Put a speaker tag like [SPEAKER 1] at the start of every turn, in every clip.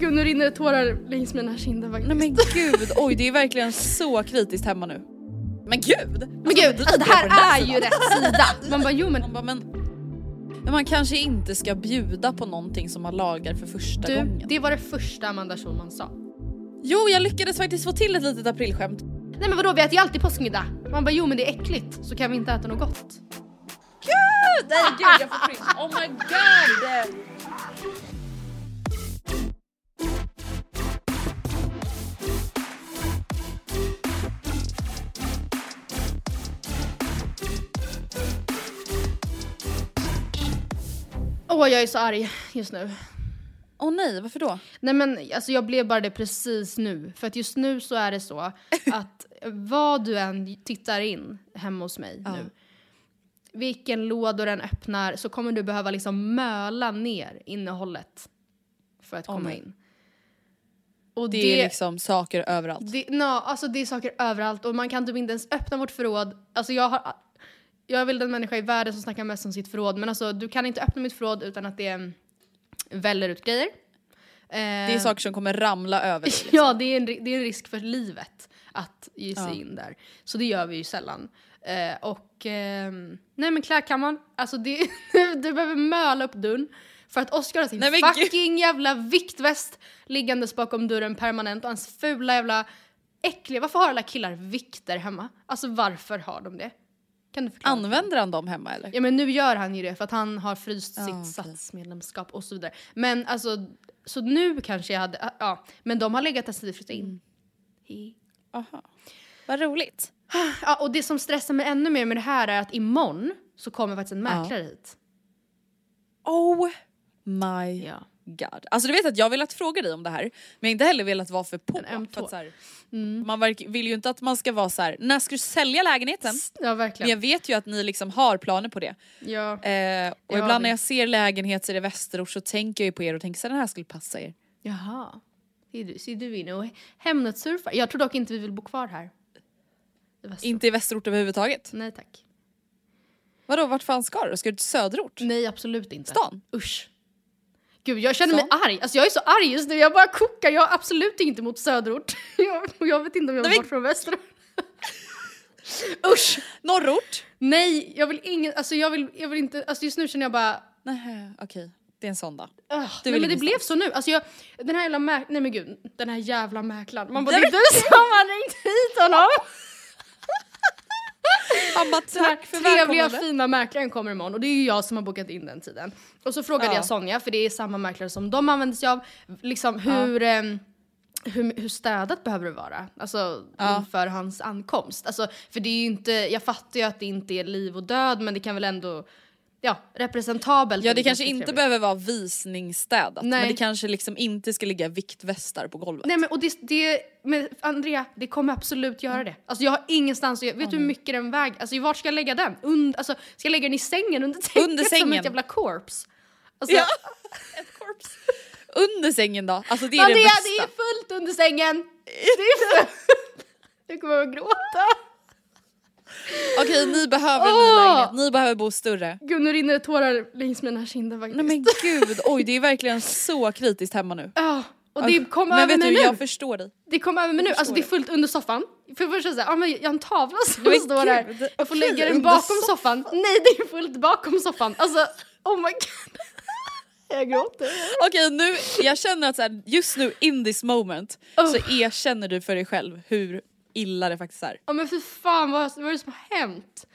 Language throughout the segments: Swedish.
[SPEAKER 1] Gud nu rinner det tårar längs mina kinder faktiskt.
[SPEAKER 2] Nej men gud, oj det är verkligen så kritiskt hemma nu. Men gud!
[SPEAKER 1] Men gud, alltså, det här är ju rätt sida. Man bara jo men
[SPEAKER 2] Man bara, men, men man kanske inte ska bjuda på någonting som man lagar för första
[SPEAKER 1] du,
[SPEAKER 2] gången.
[SPEAKER 1] det var det första Amanda Schulman sa.
[SPEAKER 2] Jo jag lyckades faktiskt få till ett litet aprilskämt.
[SPEAKER 1] Nej men vadå vi äter ju alltid påskmiddag. Man bara jo men det är äckligt så kan vi inte äta något gott.
[SPEAKER 2] Gud! Nej gud jag får prins. Oh my god!
[SPEAKER 1] Åh jag är så arg just nu.
[SPEAKER 2] Åh nej, varför då?
[SPEAKER 1] Nej men alltså jag blev bara det precis nu. För att just nu så är det så att vad du än tittar in hemma hos mig
[SPEAKER 2] Ja.
[SPEAKER 1] nu. Vilken låda den öppnar så kommer du behöva liksom möla ner innehållet. För att komma
[SPEAKER 2] nej.
[SPEAKER 1] in. Och
[SPEAKER 2] Det är liksom saker överallt.
[SPEAKER 1] det, no, alltså det är saker överallt och man kan typ inte ens öppna vårt förråd. Alltså jag har... Jag är väl den människa i världen som snackar mest om sitt förråd men alltså du kan inte öppna mitt förråd utan att det mm, väller ut grejer.
[SPEAKER 2] Det är saker som kommer ramla över dig. Liksom.
[SPEAKER 1] Ja, det är, en, det är en risk för livet att ge sig
[SPEAKER 2] Ja.
[SPEAKER 1] in där. Så det gör vi ju sällan. Eh, och ehm, nej men klädkammaren, alltså det, du behöver möla upp dörren. För att Oscar har sin
[SPEAKER 2] Nej, men gud.
[SPEAKER 1] fucking jävla viktväst liggandes bakom dörren permanent och hans fula jävla äckliga, varför har alla killar vikter hemma? Alltså varför har de det? Kan du förklara?
[SPEAKER 2] Använder han dem hemma eller?
[SPEAKER 1] Ja men nu gör han ju det för att han har fryst
[SPEAKER 2] Ja,
[SPEAKER 1] sitt
[SPEAKER 2] okej.
[SPEAKER 1] satsmedlemskap och så vidare. Men alltså, så nu kanske jag hade, ja, men de har legat där sedan vi flyttade in.
[SPEAKER 2] Mm. Aha. Vad roligt.
[SPEAKER 1] Ja, och det som stressar mig ännu mer med det här är att imorgon så kommer faktiskt en mäklare hit.
[SPEAKER 2] Oh my
[SPEAKER 1] Ja.
[SPEAKER 2] God. Alltså du vet att jag velat fråga dig om det här men jag har inte heller velat vara för på. För att, så här, Man verk, vill ju inte att man ska vara så här. när ska du sälja lägenheten?
[SPEAKER 1] Ja
[SPEAKER 2] Men
[SPEAKER 1] verkligen.
[SPEAKER 2] jag vet ju att ni liksom har planer på det.
[SPEAKER 1] Ja.
[SPEAKER 2] Eh, och
[SPEAKER 1] Ja,
[SPEAKER 2] ibland
[SPEAKER 1] vi-
[SPEAKER 2] när jag ser lägenheter i västerort så tänker jag ju på er och tänker så här, den här skulle passa er.
[SPEAKER 1] Jaha. Ser du, ser du inne och Hemnet-surfar? Jag tror dock inte vi vill bo kvar här. Så.
[SPEAKER 2] Inte i västerort överhuvudtaget.
[SPEAKER 1] Nej tack.
[SPEAKER 2] Vadå vart fan ska du? Ska du till söderort?
[SPEAKER 1] Nej absolut inte.
[SPEAKER 2] Stan?
[SPEAKER 1] Usch. Gud jag känner mig arg. Alltså jag är så arg just nu. Jag bara kokar. Jag har absolut inte emot söderort. Jag, jag vet inte om jag vill bort från västerort. Usch!
[SPEAKER 2] Norrort?
[SPEAKER 1] Nej, jag vill ingen, alltså jag vill, jag vill inte, alltså just nu känner jag bara
[SPEAKER 2] Nej, okej. Det är en sån dag. Du
[SPEAKER 1] nej, men det blev så nu. Alltså jag, den här jävla mäk... Nej men gud, den här jävla mäklaren. Man bara, det är du som har ringt hit honom! Den här
[SPEAKER 2] tack för
[SPEAKER 1] trevliga fina mäklaren kommer imorgon och det är ju jag som har bokat in den tiden. Och så frågade
[SPEAKER 2] Ja.
[SPEAKER 1] jag Sonja, för det är samma mäklare som de använder sig av, liksom hur, ehm, hur, hur städat behöver det vara? Alltså
[SPEAKER 2] Ja.
[SPEAKER 1] inför hans ankomst. Alltså, för det är inte, jag fattar ju att det inte är liv och död men det kan väl ändå, ja, representabelt.
[SPEAKER 2] Ja det kanske inte
[SPEAKER 1] trevligt.
[SPEAKER 2] behöver vara visningsstädat
[SPEAKER 1] Nej.
[SPEAKER 2] men det kanske liksom inte ska ligga viktvästar på golvet.
[SPEAKER 1] Nej men och det, det men Andrea, det kommer absolut göra det. Alltså jag har ingenstans, jag, vet du hur mycket den väger? Alltså vart ska jag lägga den? Und, alltså, ska jag lägga den i sängen under täcket
[SPEAKER 2] Under
[SPEAKER 1] som
[SPEAKER 2] sängen.
[SPEAKER 1] ett jävla corpse? Alltså,
[SPEAKER 2] Ja. Ett korps. Under sängen då? Alltså det är
[SPEAKER 1] Andrea,
[SPEAKER 2] det bästa.
[SPEAKER 1] det är fullt under sängen! Det är fullt! Jag kommer att gråta.
[SPEAKER 2] Okej ni behöver en ny lägenhet, ni behöver bo större.
[SPEAKER 1] Gud nu rinner det tårar längs mina kinder faktiskt.
[SPEAKER 2] Nej men gud, oj det är verkligen så kritiskt hemma nu.
[SPEAKER 1] Ja, och det kom
[SPEAKER 2] Men
[SPEAKER 1] över
[SPEAKER 2] vet
[SPEAKER 1] mig
[SPEAKER 2] du,
[SPEAKER 1] nu.
[SPEAKER 2] jag förstår dig.
[SPEAKER 1] Det kom över mig nu. Alltså det är fullt under soffan. För det första så här, ja, men jag har en tavla som
[SPEAKER 2] Men
[SPEAKER 1] står där.
[SPEAKER 2] gud,
[SPEAKER 1] Jag får lägga den bakom soffan. Nej det är fullt bakom soffan. Alltså oh my god. Jag gråter.
[SPEAKER 2] Okej nu, jag känner att så här, just nu in this moment så erkänner du för dig själv hur illa det faktiskt är.
[SPEAKER 1] Ja men för fan vad, vad är det som har hänt?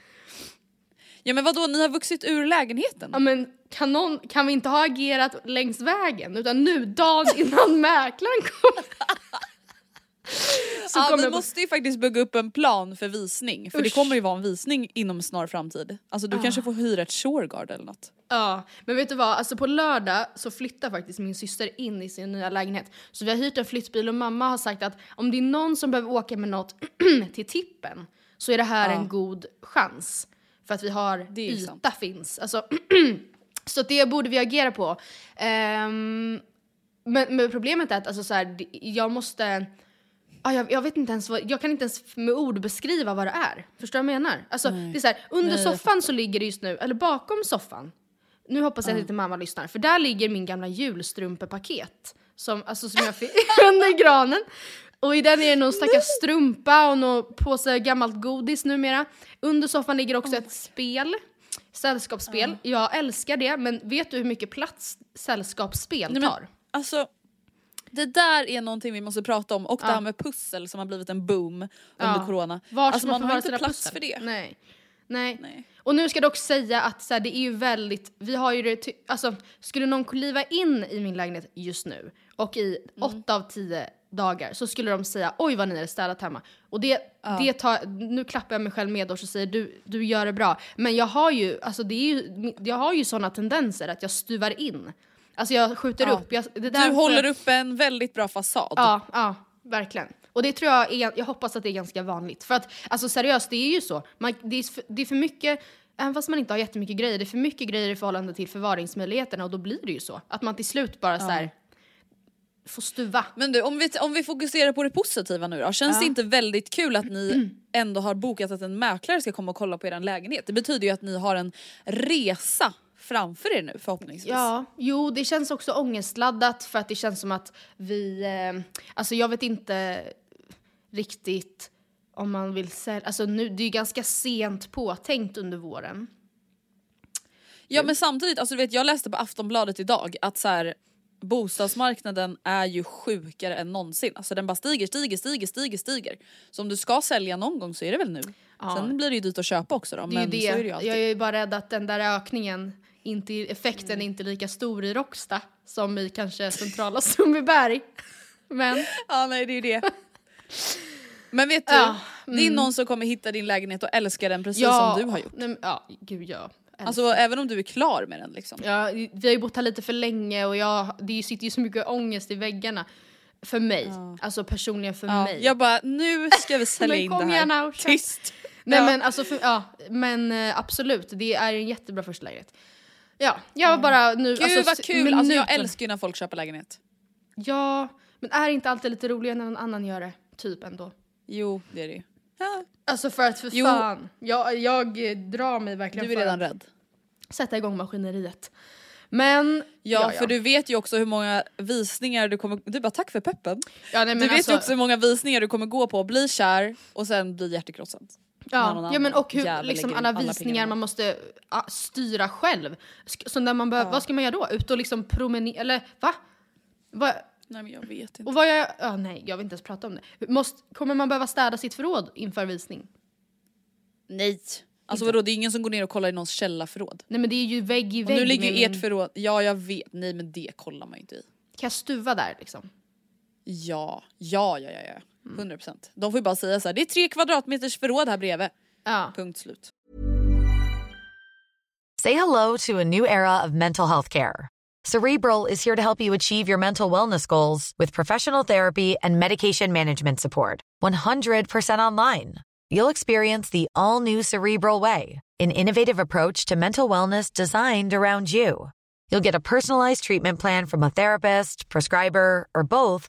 [SPEAKER 2] Ja men vadå, ni har vuxit ur lägenheten?
[SPEAKER 1] Ja men kan, någon, kan vi inte ha agerat längs vägen utan nu dagen innan mäklaren kom. Så
[SPEAKER 2] ja, vi
[SPEAKER 1] jag
[SPEAKER 2] måste ju faktiskt bygga upp en plan för visning för det
[SPEAKER 1] Usch.
[SPEAKER 2] kommer ju vara en visning inom snar framtid. Alltså du kanske får hyra ett Shurgard eller något.
[SPEAKER 1] ja men vet du vad, alltså på lördag så flyttar faktiskt min syster in i sin nya lägenhet. Så vi har hyrt en flyttbil och mamma har sagt att om det är någon som behöver åka med något till tippen så är det här
[SPEAKER 2] Ja.
[SPEAKER 1] en god chans. För att vi har
[SPEAKER 2] Det
[SPEAKER 1] yta
[SPEAKER 2] sant.
[SPEAKER 1] finns. Alltså, så det borde vi agera på. Ehm, men, men problemet är att alltså, så här, det- jag måste... Ah, jag, jag vet inte ens vad, jag kan inte ens med ord beskriva vad det är. Förstår du vad jag menar? Alltså, det är så här, under
[SPEAKER 2] Nej,
[SPEAKER 1] soffan så ligger det just nu, eller bakom soffan. Nu hoppas jag att inte mamma lyssnar, för där ligger min gamla julstrumpepaket. Som, alltså, som jag fick under granen. Och i den är det någon stackars strumpa och någon påse gammalt godis numera. Under soffan ligger också ett spel. Sällskapsspel. Jag älskar det, men vet du hur mycket plats sällskapsspel
[SPEAKER 2] Nej, men-
[SPEAKER 1] tar?
[SPEAKER 2] Alltså det där är någonting vi måste prata om och det
[SPEAKER 1] Ja.
[SPEAKER 2] här med pussel som har blivit en boom under
[SPEAKER 1] Ja.
[SPEAKER 2] corona.
[SPEAKER 1] Var
[SPEAKER 2] alltså
[SPEAKER 1] man
[SPEAKER 2] har inte plats
[SPEAKER 1] pussel?
[SPEAKER 2] för det.
[SPEAKER 1] Nej. Nej.
[SPEAKER 2] Nej.
[SPEAKER 1] Och nu ska jag dock säga att så här, det är ju väldigt, vi har ju det, alltså skulle någon kliva in i min lägenhet just nu och i
[SPEAKER 2] Mm.
[SPEAKER 1] åtta av tio dagar så skulle de säga oj vad ni är städat hemma. Och det, det tar, nu klappar jag mig själv med och säger du, du gör det bra. Men jag har ju, alltså det är ju, jag har ju sådana tendenser att jag stuvar in. Alltså jag skjuter
[SPEAKER 2] Ja.
[SPEAKER 1] upp. Jag, det där
[SPEAKER 2] Du håller
[SPEAKER 1] jag,
[SPEAKER 2] upp en väldigt bra fasad.
[SPEAKER 1] Ja, ja, verkligen. Och det tror jag är, jag hoppas att det är ganska vanligt. För att alltså seriöst, det är ju så. Man, det, är för, det är för mycket, även fast man inte har jättemycket grejer, det är för mycket grejer i förhållande till förvaringsmöjligheterna och då blir det ju så. Att man till slut bara så här får stuva.
[SPEAKER 2] Men du, om vi, om vi fokuserar på det positiva nu då. Känns det inte väldigt kul att ni ändå har bokat att en mäklare ska komma och kolla på er lägenhet? Det betyder ju att ni har en resa framför er nu förhoppningsvis.
[SPEAKER 1] Ja, jo det känns också ångestladdat för att det känns som att vi, eh, alltså jag vet inte riktigt om man vill sälja, alltså nu, det är ju ganska sent påtänkt under våren.
[SPEAKER 2] Ja men samtidigt, alltså du vet jag läste på Aftonbladet idag att så här, bostadsmarknaden är ju sjukare än någonsin. Alltså den bara stiger, stiger, stiger, stiger, stiger. Så om du ska sälja någon gång så är det väl nu. Sen blir det ju dyrt att köpa också då.
[SPEAKER 1] Det är
[SPEAKER 2] men
[SPEAKER 1] ju
[SPEAKER 2] så är det
[SPEAKER 1] det.
[SPEAKER 2] ju
[SPEAKER 1] jag är ju bara rädd att den där ökningen, inte, effekten är inte lika stor i Råcksta som i kanske centrala Sundbyberg. Men
[SPEAKER 2] Ja nej det är det. Men vet du,
[SPEAKER 1] Ja,
[SPEAKER 2] det är någon som kommer hitta din lägenhet och älska den precis
[SPEAKER 1] ja,
[SPEAKER 2] som du har gjort.
[SPEAKER 1] Nej, ja, gud ja.
[SPEAKER 2] Alltså även om du är klar med den liksom.
[SPEAKER 1] Ja, vi har ju bott här lite för länge och jag, det sitter ju så mycket ångest i väggarna. För mig. Alltså personligen för
[SPEAKER 2] Ja,
[SPEAKER 1] mig.
[SPEAKER 2] jag bara nu ska vi sälja in det här.
[SPEAKER 1] now, kör.
[SPEAKER 2] Tyst.
[SPEAKER 1] Nej
[SPEAKER 2] Ja.
[SPEAKER 1] men alltså, för, ja, men eh, absolut. Det är en jättebra första lägenhet. Ja, jag var bara nu...
[SPEAKER 2] Gud
[SPEAKER 1] alltså,
[SPEAKER 2] vad kul, alltså, jag älskar ju när folk köper lägenhet.
[SPEAKER 1] Ja, men är inte alltid lite roligare när någon annan gör det? Typ ändå.
[SPEAKER 2] Jo det är det ju. Ja,
[SPEAKER 1] Alltså för att för
[SPEAKER 2] Jo.
[SPEAKER 1] fan, jag, jag drar mig verkligen
[SPEAKER 2] du är redan rädd.
[SPEAKER 1] sätta igång maskineriet. Men...
[SPEAKER 2] Ja, för du vet ju också hur många visningar du kommer... Du bara tack för peppen.
[SPEAKER 1] ja, nej,
[SPEAKER 2] du vet
[SPEAKER 1] alltså,
[SPEAKER 2] ju också hur många visningar du kommer gå på, bli kär och sen bli hjärtekrossad.
[SPEAKER 1] Ja, ja men och hur, liksom alla visningar man måste ah, styra själv. Så när man behöver, vad ska man göra då? Ut och liksom promenera, eller va? va?
[SPEAKER 2] Nej men jag vet inte.
[SPEAKER 1] Och vad jag, ja, nej jag vill inte ens prata om det. Måste, kommer man behöva städa sitt förråd inför visning?
[SPEAKER 2] Nej. Alltså vadå det är ingen som går ner och kollar i någons källarförråd.
[SPEAKER 1] Nej men det är ju vägg i
[SPEAKER 2] Och
[SPEAKER 1] vägg
[SPEAKER 2] nu ligger ju ert förråd, ja jag vet, nej men det kollar man ju inte i.
[SPEAKER 1] Kan jag stuva där liksom?
[SPEAKER 2] Ja, ja, ja, ja, ja. 100%. De får ju bara säga så här, det är tre kvadratmeters förråd här bredvid.
[SPEAKER 1] Ja.
[SPEAKER 2] Punkt slut.
[SPEAKER 3] Say hello to a new era of mental health care. Cerebral is here to help you achieve your mental wellness goals with professional therapy and medication management support. 100% online. You'll experience the all new Cerebral Way, an innovative approach to mental wellness designed around you. You'll get a personalized treatment plan from a therapist, prescriber, or both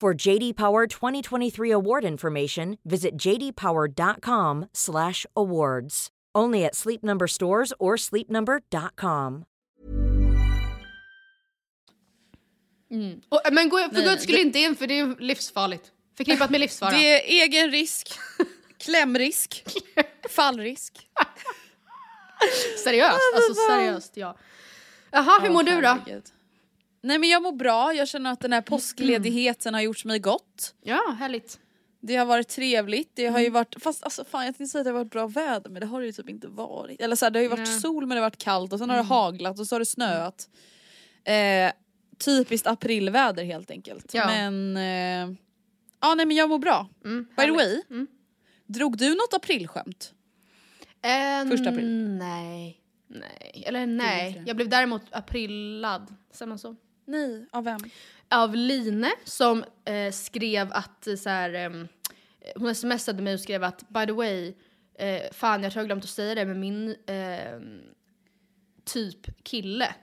[SPEAKER 4] For JD Power 2023 award information, visit jdpower.com/awards. Only at Sleep Number stores or sleepnumber.com.
[SPEAKER 1] Och, men gå, för guds skull inte in för det är livsfarligt. Förknippat med livsfara.
[SPEAKER 2] Det är egen risk, klämrisk, fallrisk.
[SPEAKER 1] Seriöst, alltså seriöst ja. Jaha, hur mår du då?
[SPEAKER 2] herregud. Nej men jag mår bra, jag känner att den här påskledigheten har gjort mig gott.
[SPEAKER 1] Ja, härligt.
[SPEAKER 2] Det har varit trevligt, det har
[SPEAKER 1] Mm.
[SPEAKER 2] ju varit, fast alltså fan jag tänkte säga att det har varit bra väder men det har det ju typ inte varit. Eller så här, det har ju varit
[SPEAKER 1] Nej. Mm.
[SPEAKER 2] sol men det har varit kallt och sen har det haglat och så har det snöat. Eh, typiskt aprilväder helt enkelt.
[SPEAKER 1] Ja.
[SPEAKER 2] Men, eh, ja nej men jag mår bra.
[SPEAKER 1] Mm,
[SPEAKER 2] By the way,
[SPEAKER 1] Mm.
[SPEAKER 2] drog du något aprilskämt?
[SPEAKER 1] Eh,
[SPEAKER 2] Första april.
[SPEAKER 1] Nej. Nej, eller nej. Jag blev däremot aprillad, säger man så?
[SPEAKER 2] Nej, av vem?
[SPEAKER 1] Av Line som eh, skrev att eh, så här, ehm, hon smsade mig och skrev att by the way, eh, fan jag tror jag glömt att säga det men min ehm, typ kille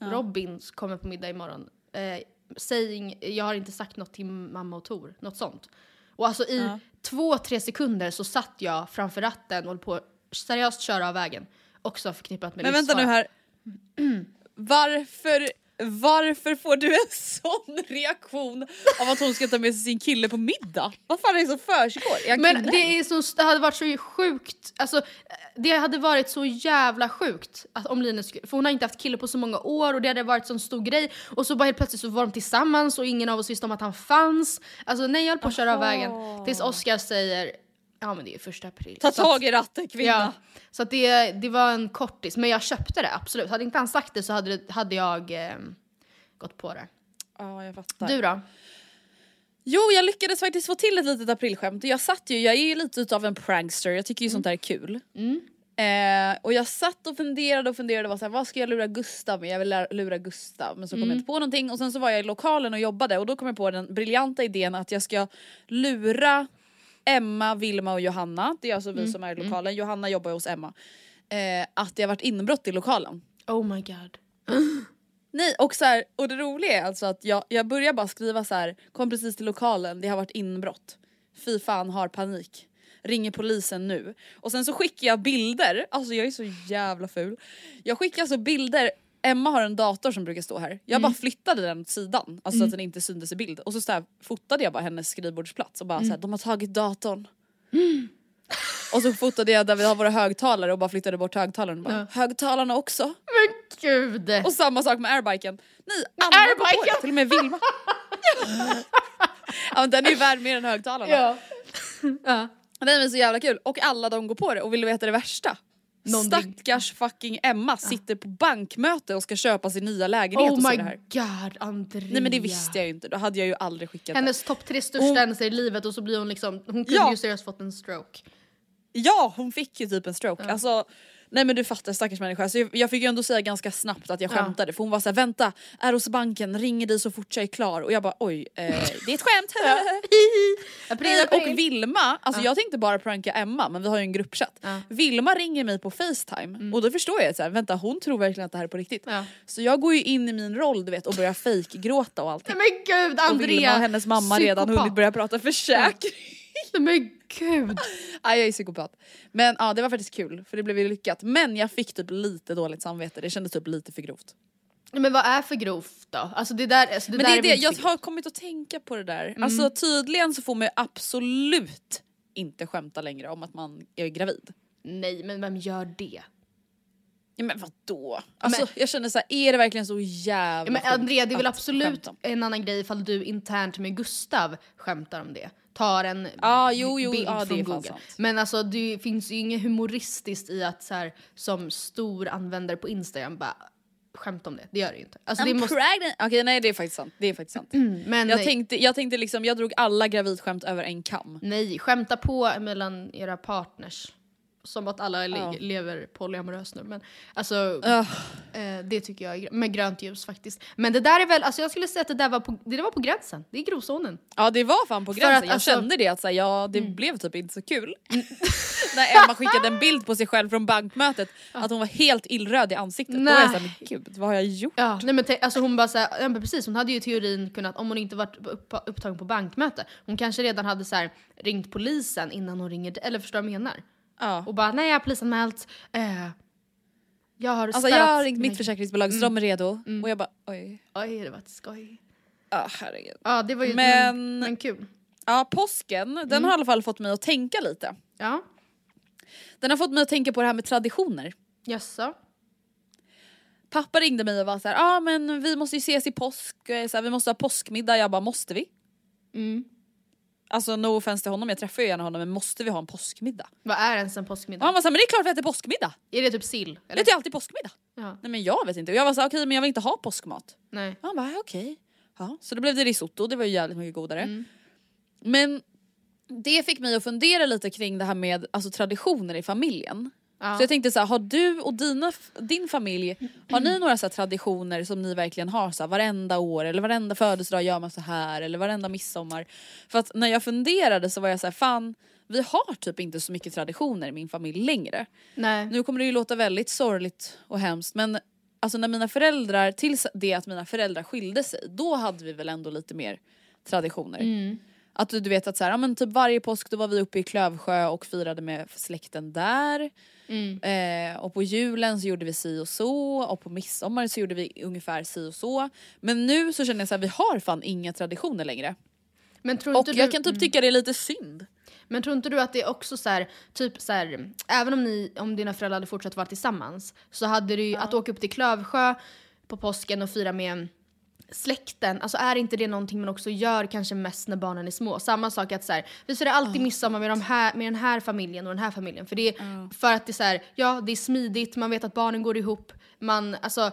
[SPEAKER 1] Robin kommer på middag imorgon. Eh, säg jag har inte sagt något till mamma och Tor, något sånt. Och alltså i
[SPEAKER 2] Ja.
[SPEAKER 1] två, tre sekunder så satt jag framför ratten och höll på seriöst köra av vägen. Också förknippat med
[SPEAKER 2] Men vänta nu
[SPEAKER 1] livsfara.
[SPEAKER 2] här. Varför, varför får du en sån reaktion av att hon ska ta med sig sin kille på middag? Vad fan är det som försiggår?
[SPEAKER 1] Men
[SPEAKER 2] kriminell?
[SPEAKER 1] det, är så, det hade varit så sjukt, alltså det hade varit så jävla sjukt att om Linus för hon har inte haft kille på så många år och det hade varit en stor grej och så bara helt plötsligt så var de tillsammans och ingen av oss visste om att han fanns. Alltså nej jag höll på att köra av vägen tills Oscar säger ja men det är första april.
[SPEAKER 2] Ta tag i ratten kvinna.
[SPEAKER 1] Ja, så att det, det var en kortis, men jag köpte det absolut. Hade inte han sagt det så hade, det, hade jag eh, gått på det.
[SPEAKER 2] Ja, jag fattar.
[SPEAKER 1] Du då?
[SPEAKER 2] Jo, jag lyckades faktiskt få till ett litet aprilskämt. Jag satt ju, jag är ju lite utav en prankster, jag tycker ju sånt där är kul. Eh, och jag satt och funderade och funderade, var så här, vad ska jag lura Gustav med? Jag vill lura Gustav men så kom jag inte på någonting och sen så var jag i lokalen och jobbade och då kom jag på den briljanta idén att jag ska lura Emma, Vilma och Johanna, det är alltså vi som är i lokalen, Johanna jobbar hos Emma. Eh, att det har varit inbrott i lokalen.
[SPEAKER 1] Oh my god.
[SPEAKER 2] Nej och så här, och det roliga är alltså att jag, jag börjar bara skriva så här. kom precis till lokalen, det har varit inbrott. Fy fan har panik. Ringer polisen nu. Och sen så skickar jag bilder, alltså jag är så jävla ful. Jag skickar alltså bilder, Emma har en dator som brukar stå här. Jag bara flyttade den åt sidan, alltså så att den inte syntes i bild. Och så, så här, fotade jag bara hennes skrivbordsplats och bara så här, de har tagit datorn. Och så fotade jag där vi har våra högtalare och bara flyttade bort högtalaren bara, högtalarna också.
[SPEAKER 1] Men gud!
[SPEAKER 2] Och samma sak med airbiken. Nej, på
[SPEAKER 1] Airbiken?
[SPEAKER 2] det, till och med Vilma. ja, men den är ju värd mer än högtalarna.
[SPEAKER 1] ja. ja.
[SPEAKER 2] Den är så jävla kul och alla de går på det och vill veta det värsta?
[SPEAKER 1] Någon
[SPEAKER 2] Stackars fucking Emma sitter på bankmöte och ska köpa sin nya lägenhet
[SPEAKER 1] Oh
[SPEAKER 2] och så
[SPEAKER 1] my
[SPEAKER 2] det här.
[SPEAKER 1] god, Andrea.
[SPEAKER 2] Nej men det visste jag ju inte, då hade jag ju aldrig skickat
[SPEAKER 1] Hennes
[SPEAKER 2] det.
[SPEAKER 1] topp tre största
[SPEAKER 2] Hon-
[SPEAKER 1] händelser i livet och så blir hon liksom, hon kunde
[SPEAKER 2] Ja.
[SPEAKER 1] ju seriöst fått en stroke.
[SPEAKER 2] Ja hon fick ju typ en stroke. Alltså, Nej men du fattar stackars människa. Så jag, jag fick ju ändå säga ganska snabbt att jag
[SPEAKER 1] Ja.
[SPEAKER 2] skämtade för hon var såhär vänta, är hos banken, ringer dig så fort jag är klar och jag bara oj, eh, det är ett skämt.
[SPEAKER 1] April, april.
[SPEAKER 2] och Vilma, alltså jag tänkte bara pranka Emma men vi har ju en gruppchatt.
[SPEAKER 1] Ja. Mm.
[SPEAKER 2] Vilma ringer mig på facetime och då förstår jag att vänta hon tror verkligen att det här är på riktigt.
[SPEAKER 1] Ja.
[SPEAKER 2] Så jag går ju in i min roll du vet och börjar fejkgråta och allting.
[SPEAKER 1] Nej men gud
[SPEAKER 2] och
[SPEAKER 1] Andrea!
[SPEAKER 2] Vilma och hennes mamma redan
[SPEAKER 1] psykopat.
[SPEAKER 2] hunnit börja prata försäkring.
[SPEAKER 1] Nej men gud!
[SPEAKER 2] Ja, jag är psykopat. Men ja det var faktiskt kul för det blev ju lyckat. Men jag fick typ lite dåligt samvete, det kändes typ lite för grovt.
[SPEAKER 1] Men vad är för grovt då? Alltså det där, alltså det
[SPEAKER 2] Men
[SPEAKER 1] där
[SPEAKER 2] det är det, jag
[SPEAKER 1] för
[SPEAKER 2] har kommit att tänka på det där. Alltså tydligen så får man ju absolut inte skämta längre om att man är gravid.
[SPEAKER 1] Nej men vem gör det?
[SPEAKER 2] Ja men vadå? Alltså
[SPEAKER 1] Men-
[SPEAKER 2] jag känner så här, är det verkligen så jävla
[SPEAKER 1] Ja, men Andrea det är väl absolut en annan grej ifall du internt med Gustav skämtar om det. Tar en
[SPEAKER 2] Ja, jo, jo,
[SPEAKER 1] bild
[SPEAKER 2] det
[SPEAKER 1] från Google. Men alltså det finns ju inget humoristiskt i att så här, som stor användare på Instagram bara skämta om det. Det gör det ju inte. Alltså, det
[SPEAKER 2] I'm
[SPEAKER 1] måste,
[SPEAKER 2] pregnant! Okej nej det är faktiskt sant. Det är faktiskt sant.
[SPEAKER 1] men
[SPEAKER 2] Jag tänkte, jag tänkte liksom, jag drog alla gravidskämt över en kam.
[SPEAKER 1] nej, skämta på mellan era partners. Som att alla le-
[SPEAKER 2] Ja.
[SPEAKER 1] lever polyamoröst nu. Men alltså,
[SPEAKER 2] Ugh.
[SPEAKER 1] eh, det tycker jag är med grönt ljus faktiskt. Men det där är väl, alltså jag skulle säga att det där var på, det var på gränsen. Det är grovzonen.
[SPEAKER 2] Ja det var fan på gränsen,
[SPEAKER 1] att,
[SPEAKER 2] jag
[SPEAKER 1] alltså- Mm.
[SPEAKER 2] kände det att så här, ja, det blev typ inte så kul. När Emma skickade en bild på sig själv från bankmötet, att hon var helt illröd i ansiktet. Då var jag såhär,
[SPEAKER 1] Nej.
[SPEAKER 2] men gud vad har jag gjort?
[SPEAKER 1] Ja, nej men alltså hon bara såhär, precis hon hade ju teorin kunnat, om hon inte varit upp, upptagen på bankmöte, hon kanske redan hade så här, ringt polisen innan hon ringer, eller förstår du vad jag menar?
[SPEAKER 2] Ja.
[SPEAKER 1] Och bara nej jag har polisanmält, eh, jag har
[SPEAKER 2] Alltså jag har ringt mitt försäkringsbolag så de är redo
[SPEAKER 1] Mm.
[SPEAKER 2] och jag bara oj.
[SPEAKER 1] Oj det var ett skoj.
[SPEAKER 2] Ja herregud.
[SPEAKER 1] Ja det var ju
[SPEAKER 2] Men-
[SPEAKER 1] men, kul.
[SPEAKER 2] Ja påsken, den
[SPEAKER 1] Mm.
[SPEAKER 2] har i alla fall fått mig att tänka lite.
[SPEAKER 1] Ja,
[SPEAKER 2] Den har fått mig att tänka på det här med traditioner.
[SPEAKER 1] jaså?
[SPEAKER 2] Pappa ringde mig och var så här, ja ah, men vi måste ju ses i påsk, eh, så här, vi måste ha påskmiddag. Jag bara, måste vi?
[SPEAKER 1] Mm.
[SPEAKER 2] Alltså no offense till honom, jag träffar ju gärna honom men måste vi ha en påskmiddag?
[SPEAKER 1] Vad är ens en
[SPEAKER 2] Och
[SPEAKER 1] påskmiddag?
[SPEAKER 2] han var såhär, men det är klart vi äter påskmiddag!
[SPEAKER 1] Är det typ sill?
[SPEAKER 2] Det
[SPEAKER 1] Eller?
[SPEAKER 2] är alltid påskmiddag.
[SPEAKER 1] Ja.
[SPEAKER 2] Nej men jag vet inte. Och jag var såhär, okej men jag vill inte ha påskmat.
[SPEAKER 1] Nej.
[SPEAKER 2] Och han bara, okej. Ja, så då blev det risotto, det var ju jävligt mycket godare.
[SPEAKER 1] Mm.
[SPEAKER 2] Men det fick mig att fundera lite kring det här med alltså, traditioner i familjen. Så jag tänkte så här, har du och dina, din familj, har ni några så här traditioner som ni verkligen har så här, varenda år eller varenda födelsedag gör man så här eller varenda midsommar? För att när jag funderade så var jag så här, fan vi har typ inte så mycket traditioner i min familj längre.
[SPEAKER 1] Nej.
[SPEAKER 2] Nu kommer det ju låta väldigt sorgligt och hemskt men alltså när mina föräldrar, tills det att mina föräldrar skilde sig, då hade vi väl ändå lite mer traditioner. Att du, du vet att så här, ja, men typ varje påsk då var vi uppe i Klövsjö och firade med släkten där. Eh, och på julen så gjorde vi si och så och på midsommar så gjorde vi ungefär si och så. Men nu så känner jag så här, vi har fan inga traditioner längre.
[SPEAKER 1] Men tror
[SPEAKER 2] Och
[SPEAKER 1] inte
[SPEAKER 2] jag
[SPEAKER 1] du...
[SPEAKER 2] kan typ tycka det är lite synd.
[SPEAKER 1] Men tror inte du att det är också så här, typ så här, även om, ni, om dina föräldrar hade fortsatt vara tillsammans så hade det ju, att åka upp till Klövsjö på påsken och fira med släkten, alltså är inte det någonting man också gör kanske mest när barnen är små? Samma sak att så här, vi firar alltid midsommar med, de här, med den här familjen och den här familjen. För, det är, för att det är så här, ja det är smidigt, man vet att barnen går ihop, man, alltså,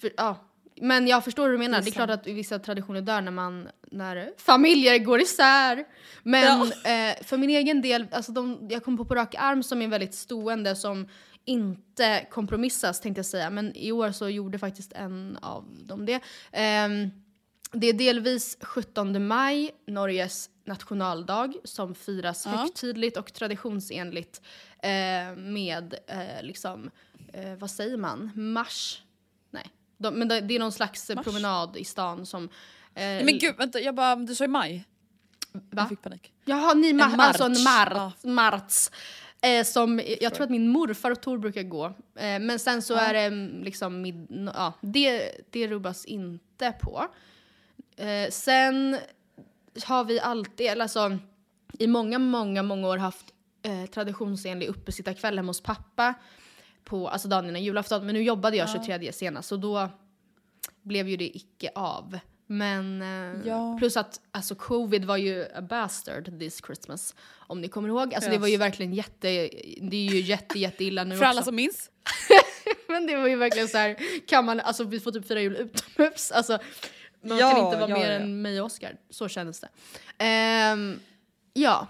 [SPEAKER 1] för, ja. Men jag förstår hur du menar, det är, klart att vissa traditioner dör när, man, när familjer går isär. Men eh, för min egen del, alltså de, jag kom på på rak arm som är väldigt stående som inte kompromissas tänkte jag säga. Men i år så gjorde faktiskt en av dem det. Ehm, det är delvis 17 maj, Norges nationaldag, som firas högtidligt och traditionsenligt eh, med eh, liksom, eh, vad säger man, mars? Nej, de, men det, det är någon slags eh, promenad i stan som... Eh,
[SPEAKER 2] Men gud vänta, jag bara, du sa ju maj.
[SPEAKER 1] Va?
[SPEAKER 2] Jag fick panik.
[SPEAKER 1] Jaha, ni
[SPEAKER 2] En
[SPEAKER 1] alltså en
[SPEAKER 2] march.
[SPEAKER 1] mar- marts. Eh, som jag tror att min morfar och Tor brukar gå. Eh, men sen så är det mm, liksom, mid- ja, det, det rubbas inte på. Eh, sen har vi alltid, eller alltså i många, många, många år haft eh, traditionsenlig uppesittarkväll hemma hos pappa. På, alltså dagen innan julafton. Men nu jobbade jag 23 senast så då blev ju det icke av. Men eh,
[SPEAKER 2] Ja.
[SPEAKER 1] plus att alltså covid var ju a bastard this Christmas. Om ni kommer ihåg. Alltså det
[SPEAKER 2] Yes.
[SPEAKER 1] var ju verkligen jätte, det är ju jätte jätteilla nu
[SPEAKER 2] För alla
[SPEAKER 1] också.
[SPEAKER 2] som minns.
[SPEAKER 1] Men det var ju verkligen så här, kan man, alltså vi får typ fira jul utomhus. Alltså, man
[SPEAKER 2] Ja,
[SPEAKER 1] kan inte vara
[SPEAKER 2] ja,
[SPEAKER 1] mer än mig och Oscar. Så kändes det. Ehm, ja.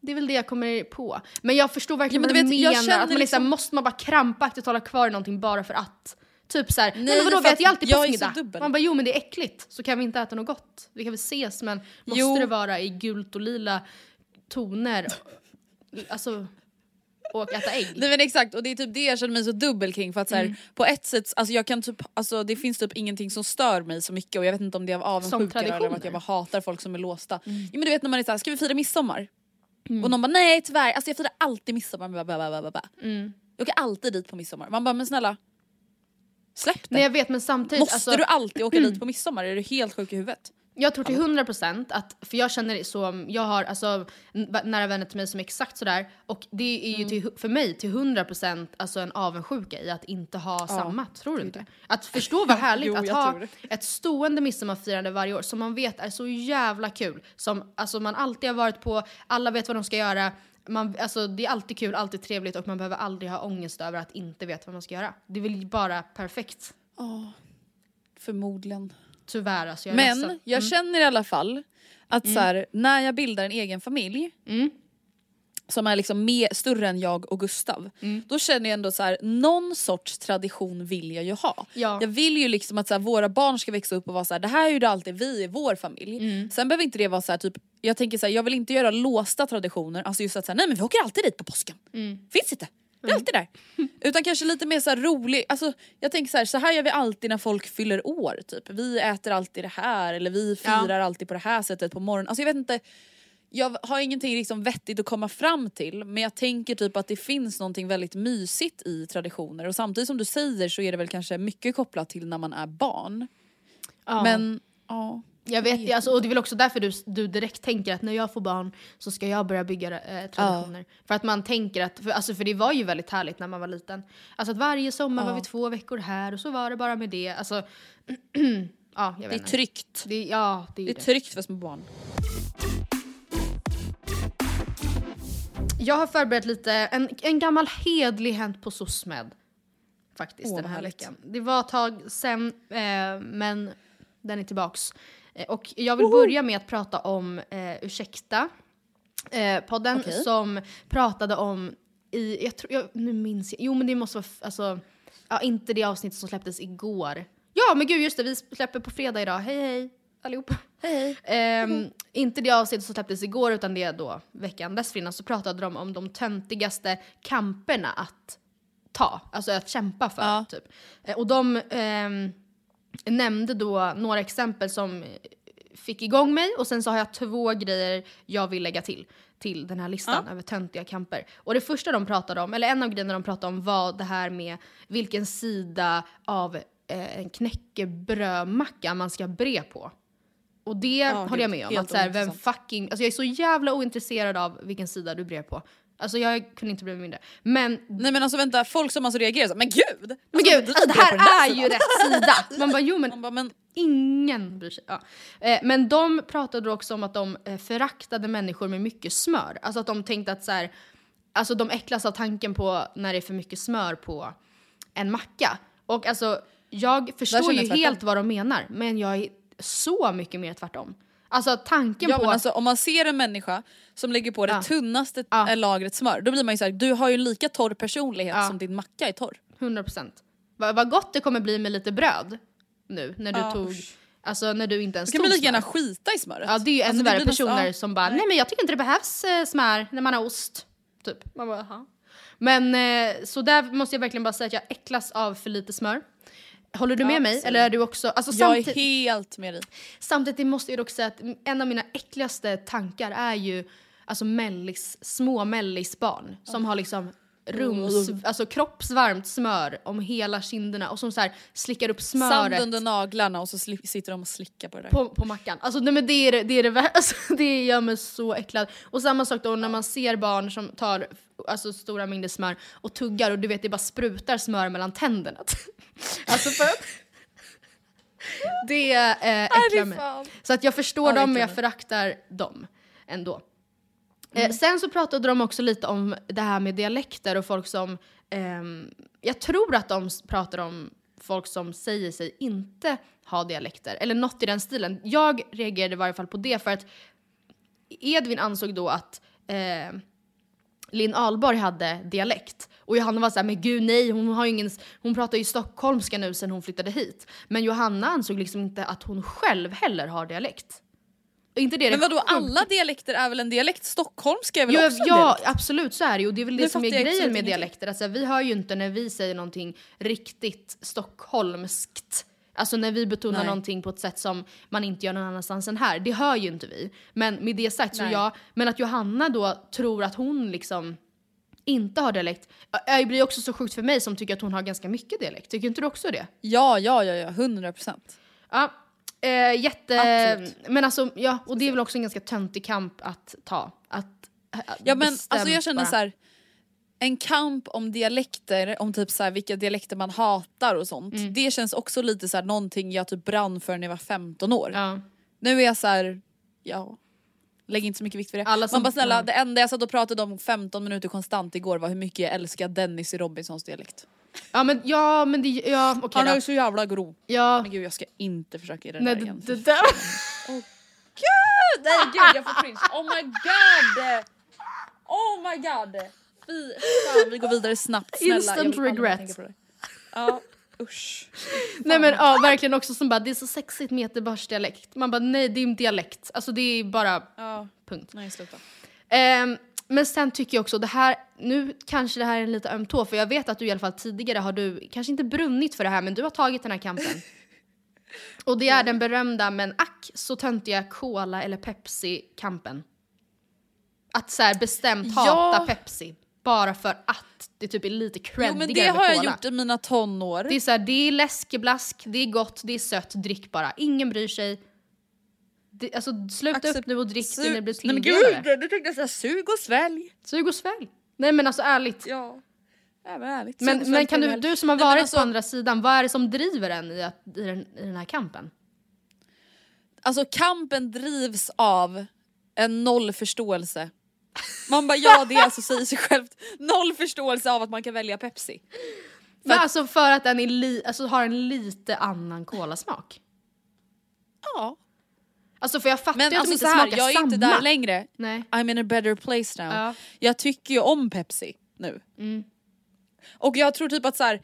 [SPEAKER 1] Det är väl det jag kommer på. Men jag förstår verkligen
[SPEAKER 2] Ja, men
[SPEAKER 1] vad
[SPEAKER 2] du
[SPEAKER 1] du
[SPEAKER 2] vet, jag
[SPEAKER 1] menar.
[SPEAKER 2] känner
[SPEAKER 1] Att man liksom,
[SPEAKER 2] liksom-
[SPEAKER 1] måste man bara krampaktigt hålla kvar i någonting bara för att. Typ såhär, nej, men vadå vi äter ju alltid påskmiddag. Man bara jo men det är äckligt så kan vi inte äta något gott. Vi kan väl ses men måste
[SPEAKER 2] Jo.
[SPEAKER 1] det vara i gult och lila toner? Alltså, och äta ägg.
[SPEAKER 2] Nej men exakt och det är typ det jag känner mig så dubbel kring för att så
[SPEAKER 1] Mm.
[SPEAKER 2] på ett sätt, alltså jag kan typ, alltså det finns typ ingenting som stör mig så mycket och jag vet inte om det är av avundsjuka eller av att jag bara hatar folk som är låsta.
[SPEAKER 1] Mm.
[SPEAKER 2] Jo men du vet när man är såhär, ska vi fira midsommar? Och någon bara nej tyvärr, alltså jag firar alltid midsommar.
[SPEAKER 1] Mm.
[SPEAKER 2] Jag åker alltid dit på midsommar. Man bara men snälla, släpp det.
[SPEAKER 1] Nej jag vet men samtidigt.
[SPEAKER 2] Måste
[SPEAKER 1] alltså,
[SPEAKER 2] du alltid åka dit på midsommar? Är du helt sjuk i huvudet?
[SPEAKER 1] Jag tror till 100% att, för jag känner så, jag har alltså nära vänner till mig som är exakt sådär och det är ju
[SPEAKER 2] Mm.
[SPEAKER 1] till, för mig till 100% alltså en avundsjuka i att inte ha samma, tror du inte? Att förstå vad härligt
[SPEAKER 2] Jo,
[SPEAKER 1] att ha ett stående midsommarfirande varje år som man vet är så jävla kul, som alltså man alltid har varit på, alla vet vad de ska göra, man, alltså, det är alltid kul, alltid trevligt och man behöver aldrig ha ångest över att inte veta vad man ska göra. Det är väl bara perfekt.
[SPEAKER 2] Förmodligen.
[SPEAKER 1] Tyvärr alltså, jag
[SPEAKER 2] Men.
[SPEAKER 1] Mm.
[SPEAKER 2] jag känner i alla fall att så här, när jag bildar en egen familj
[SPEAKER 1] Mm.
[SPEAKER 2] som är liksom mer, större än jag och Gustav,
[SPEAKER 1] Mm.
[SPEAKER 2] då känner jag ändå så här, någon sorts tradition vill jag ju ha.
[SPEAKER 1] Ja.
[SPEAKER 2] Jag vill ju liksom att så här, våra barn ska växa upp och vara så här, det här är ju det alltid vi i vår familj.
[SPEAKER 1] Mm.
[SPEAKER 2] Sen behöver inte det vara så här, typ, jag tänker så här, jag vill inte göra låsta traditioner, alltså just att säga nej men vi åker alltid dit på påsken.
[SPEAKER 1] Mm.
[SPEAKER 2] Finns inte. Det är alltid där. Utan kanske lite mer så rolig, alltså jag tänker så här, så här gör vi alltid när folk fyller år typ. Vi äter alltid det här eller vi firar alltid på det här sättet på morgonen. Alltså jag vet inte, jag har ingenting liksom vettigt att komma fram till men jag tänker typ att det finns någonting väldigt mysigt i traditioner och samtidigt som du säger så är det väl kanske mycket kopplat till när man är barn.
[SPEAKER 1] Ja.
[SPEAKER 2] Men ja.
[SPEAKER 1] Jag vet alltså, och det är väl också därför du, du direkt tänker att när jag får barn så ska jag börja bygga eh, traditioner. För att man tänker att, för, alltså, för det var ju väldigt härligt när man var liten. Alltså att varje sommar var vi två veckor här och så var det bara med det. Alltså, ja, jag vet
[SPEAKER 2] Det är tryggt.
[SPEAKER 1] Det, ja, det är
[SPEAKER 2] Det är
[SPEAKER 1] det.
[SPEAKER 2] tryggt för små barn.
[SPEAKER 1] Jag har förberett lite, en, en gammal hedlig hänt på SOSMED. Faktiskt
[SPEAKER 2] Åh,
[SPEAKER 1] den här
[SPEAKER 2] härligt.
[SPEAKER 1] veckan. Det var ett tag sen, eh, men den är tillbaks. Eh, och jag vill börja med att prata om eh, Ursäkta, eh, podden
[SPEAKER 2] Okej.
[SPEAKER 1] som pratade om i, jag tror, jag, nu minns jag, jo men det måste vara, alltså, ja inte det avsnittet som släpptes igår. Ja men gud just det, vi släpper på fredag idag, hej hej allihopa.
[SPEAKER 2] Hej.
[SPEAKER 1] Ehm, inte det avsnittet som släpptes igår utan det då veckan dessförinnan så pratade de om de töntigaste kamperna att ta, alltså att kämpa för.
[SPEAKER 2] Ja.
[SPEAKER 1] Typ. Eh, Och de ehm, nämnde då några exempel som fick igång mig och sen så har jag två grejer jag vill lägga till till den här listan över töntiga kamper. Och det första de pratade om, eller en av grejerna de pratade om var det här med vilken sida av eh, en knäckebrödmacka man ska bre på. Och det håller jag med om. Att så här, vem fucking, alltså jag är så jävla ointresserad av vilken sida du brer på. Alltså jag kunde inte mig mindre. Men,
[SPEAKER 2] Nej men alltså vänta, folk som alltså reagerar så men gud!
[SPEAKER 1] men
[SPEAKER 2] Alltså,
[SPEAKER 1] gud,
[SPEAKER 2] du
[SPEAKER 1] alltså, det här är ju rätt sida! Man bara jo men
[SPEAKER 2] bara, men
[SPEAKER 1] ingen bryr sig. Ja. Eh, men de pratade också om att de eh, föraktade människor med mycket smör. Alltså att de tänkte att så här, alltså de äcklas av tanken på när det är för mycket smör på en macka. Och alltså jag förstår ju helt vad de menar men jag är så mycket mer tvärtom. Alltså tanken
[SPEAKER 2] Ja
[SPEAKER 1] på...
[SPEAKER 2] men alltså om man ser en människa som lägger på det
[SPEAKER 1] Ja.
[SPEAKER 2] tunnaste
[SPEAKER 1] Ja.
[SPEAKER 2] eh, lagret smör, då blir man ju såhär, du har ju en lika torr personlighet
[SPEAKER 1] Ja.
[SPEAKER 2] som din macka är torr.
[SPEAKER 1] 100 procent. Vad, vad gott det kommer bli med lite bröd nu när du tog... Alltså när du inte ens
[SPEAKER 2] Då kan
[SPEAKER 1] tog
[SPEAKER 2] man lika gärna
[SPEAKER 1] smör.
[SPEAKER 2] skita i smöret.
[SPEAKER 1] Ja det är ju ännu
[SPEAKER 2] Alltså,
[SPEAKER 1] värre personer
[SPEAKER 2] ja.
[SPEAKER 1] som bara nej men jag tycker inte det behövs eh, smör när man har ost. Typ. Man bara, Jaha. Men eh, så där måste jag verkligen bara säga att jag äcklas av för lite smör. Håller du med
[SPEAKER 2] Ja,
[SPEAKER 1] mig?
[SPEAKER 2] absolut.
[SPEAKER 1] Eller är du också... Alltså,
[SPEAKER 2] Jag är helt med dig.
[SPEAKER 1] Samtidigt måste jag dock säga att en av mina äckligaste tankar är ju alltså mellis, små mellisbarn som har liksom rums, alltså kroppsvarmt smör om hela kinderna och som så här slickar upp
[SPEAKER 2] Sand
[SPEAKER 1] smöret
[SPEAKER 2] under naglarna och så sitter de och slickar på det där.
[SPEAKER 1] på, på mackan. Alltså nej, men det är det, är det, alltså, det gör mig så äcklad. Och samma sak då när man ser barn som tar alltså, stora mängder smör och tuggar och du vet det bara sprutar smör mellan tänderna. alltså för det eh, äcklar mig. Så att jag förstår
[SPEAKER 2] Ja,
[SPEAKER 1] dem men jag föraktar dem ändå.
[SPEAKER 2] Mm.
[SPEAKER 1] Eh, sen så pratade de också lite om det här med dialekter och folk som... ehm, jag tror att de pratar om folk som säger sig inte ha dialekter, eller något i den stilen. Jag reagerade i varje fall på det för att Edvin ansåg då att eh, Linn Ahlborg hade dialekt. Och Johanna var såhär, men gud nej, hon, har ingen, hon pratar ju stockholmska nu sen hon flyttade hit. Men Johanna ansåg liksom inte att hon själv heller har dialekt. Inte det
[SPEAKER 2] Men vadå alla dialekter är väl en dialekt? Stockholmska är väl
[SPEAKER 1] Ja,
[SPEAKER 2] också en
[SPEAKER 1] ja
[SPEAKER 2] dialekt?
[SPEAKER 1] absolut så är det ju. Och det är väl det,
[SPEAKER 2] Det
[SPEAKER 1] som är
[SPEAKER 2] jag
[SPEAKER 1] grejen med dialekter. Alltså, vi hör ju inte när vi säger någonting riktigt stockholmskt. Alltså när vi betonar
[SPEAKER 2] Nej.
[SPEAKER 1] någonting på ett sätt som man inte gör någon annanstans än här. Det hör ju inte vi. Men med det sagt så
[SPEAKER 2] Nej.
[SPEAKER 1] ja, men att Johanna då tror att hon liksom inte har dialekt. Det blir också så sjukt för mig som tycker att hon har ganska mycket dialekt. Tycker inte du också det?
[SPEAKER 2] Ja, ja, ja, ja, 100 procent.
[SPEAKER 1] Ja, eh, jätte...
[SPEAKER 2] Absolut.
[SPEAKER 1] Men alltså, ja, och det är väl också en ganska töntig kamp att ta. Att, att
[SPEAKER 2] Ja men alltså jag känner
[SPEAKER 1] bara.
[SPEAKER 2] så här. En kamp om dialekter, om typ så här vilka dialekter man hatar och sånt.
[SPEAKER 1] Mm.
[SPEAKER 2] Det känns också lite så här någonting jag typ brann för när jag var 15 år.
[SPEAKER 1] Ja.
[SPEAKER 2] Nu är jag så här, ja. Lägg inte så mycket vikt vid det.
[SPEAKER 1] Alla som-
[SPEAKER 2] Man bara snälla,
[SPEAKER 1] ja.
[SPEAKER 2] det enda jag satt och pratade om 15 minuter konstant igår var hur mycket jag älskar Dennis i Robinsons dialekt.
[SPEAKER 1] Ja men, ja, men det, ja okej
[SPEAKER 2] Han är
[SPEAKER 1] då.
[SPEAKER 2] ju så jävla grov.
[SPEAKER 1] Ja,
[SPEAKER 2] Men gud jag ska inte försöka i det
[SPEAKER 1] nej,
[SPEAKER 2] där
[SPEAKER 1] det,
[SPEAKER 2] igen.
[SPEAKER 1] det, där.
[SPEAKER 2] Gud, nej gud jag får cringe. Oh my god! Oh my god! Fy fan vi går vidare snabbt snälla.
[SPEAKER 1] Instant
[SPEAKER 2] jag
[SPEAKER 1] regret.
[SPEAKER 2] på det. Ja usch.
[SPEAKER 1] nej men ja, verkligen också som bara, det är så sexigt med Göteborgsdialekt. Man bara nej det är en dialekt, alltså det är bara
[SPEAKER 2] Ja,
[SPEAKER 1] punkt.
[SPEAKER 2] nej sluta.
[SPEAKER 1] Ehm, men sen tycker jag också det här, nu kanske det här är en lite öm tå för jag vet att du i alla fall tidigare har du, kanske inte brunnit för det här men du har tagit den här kampen. Och det är den berömda men ack så töntiga Cola eller Pepsi-kampen. Att så här bestämt
[SPEAKER 2] Ja.
[SPEAKER 1] hata Pepsi bara för att det typ är lite
[SPEAKER 2] Jo
[SPEAKER 1] creddigare
[SPEAKER 2] men det har jag
[SPEAKER 1] Cola.
[SPEAKER 2] gjort i mina tonår.
[SPEAKER 1] Det är så här, det är läskeblask, det är gott, det är sött, drick bara. Ingen bryr sig. Det, alltså sluta
[SPEAKER 2] Accept-
[SPEAKER 1] upp nu och drick det när det blir
[SPEAKER 2] Nej men gud, du tänkte såhär sug och svälj.
[SPEAKER 1] Sug och svälj. Nej men alltså ärligt.
[SPEAKER 2] Ja. Ja men ärligt.
[SPEAKER 1] Men, men kan du, du som har
[SPEAKER 2] Nej,
[SPEAKER 1] varit
[SPEAKER 2] alltså-
[SPEAKER 1] på andra sidan, vad är det som driver en i, att, i, den, i den här kampen?
[SPEAKER 2] Alltså kampen drivs av en nollförståelse. Man bara ja det alltså säger sig självt. Noll förståelse av att man kan välja Pepsi.
[SPEAKER 1] Men alltså för att den är li, alltså, har en lite annan kolasmak.
[SPEAKER 2] Ja.
[SPEAKER 1] Alltså för jag fattar
[SPEAKER 2] Men
[SPEAKER 1] ju att de
[SPEAKER 2] alltså
[SPEAKER 1] inte
[SPEAKER 2] så här,
[SPEAKER 1] smakar
[SPEAKER 2] jag är
[SPEAKER 1] samma.
[SPEAKER 2] inte där längre.
[SPEAKER 1] Nej.
[SPEAKER 2] I'm in a better place now.
[SPEAKER 1] Ja.
[SPEAKER 2] Jag tycker ju om Pepsi nu.
[SPEAKER 1] Mm.
[SPEAKER 2] Och jag tror typ att så här,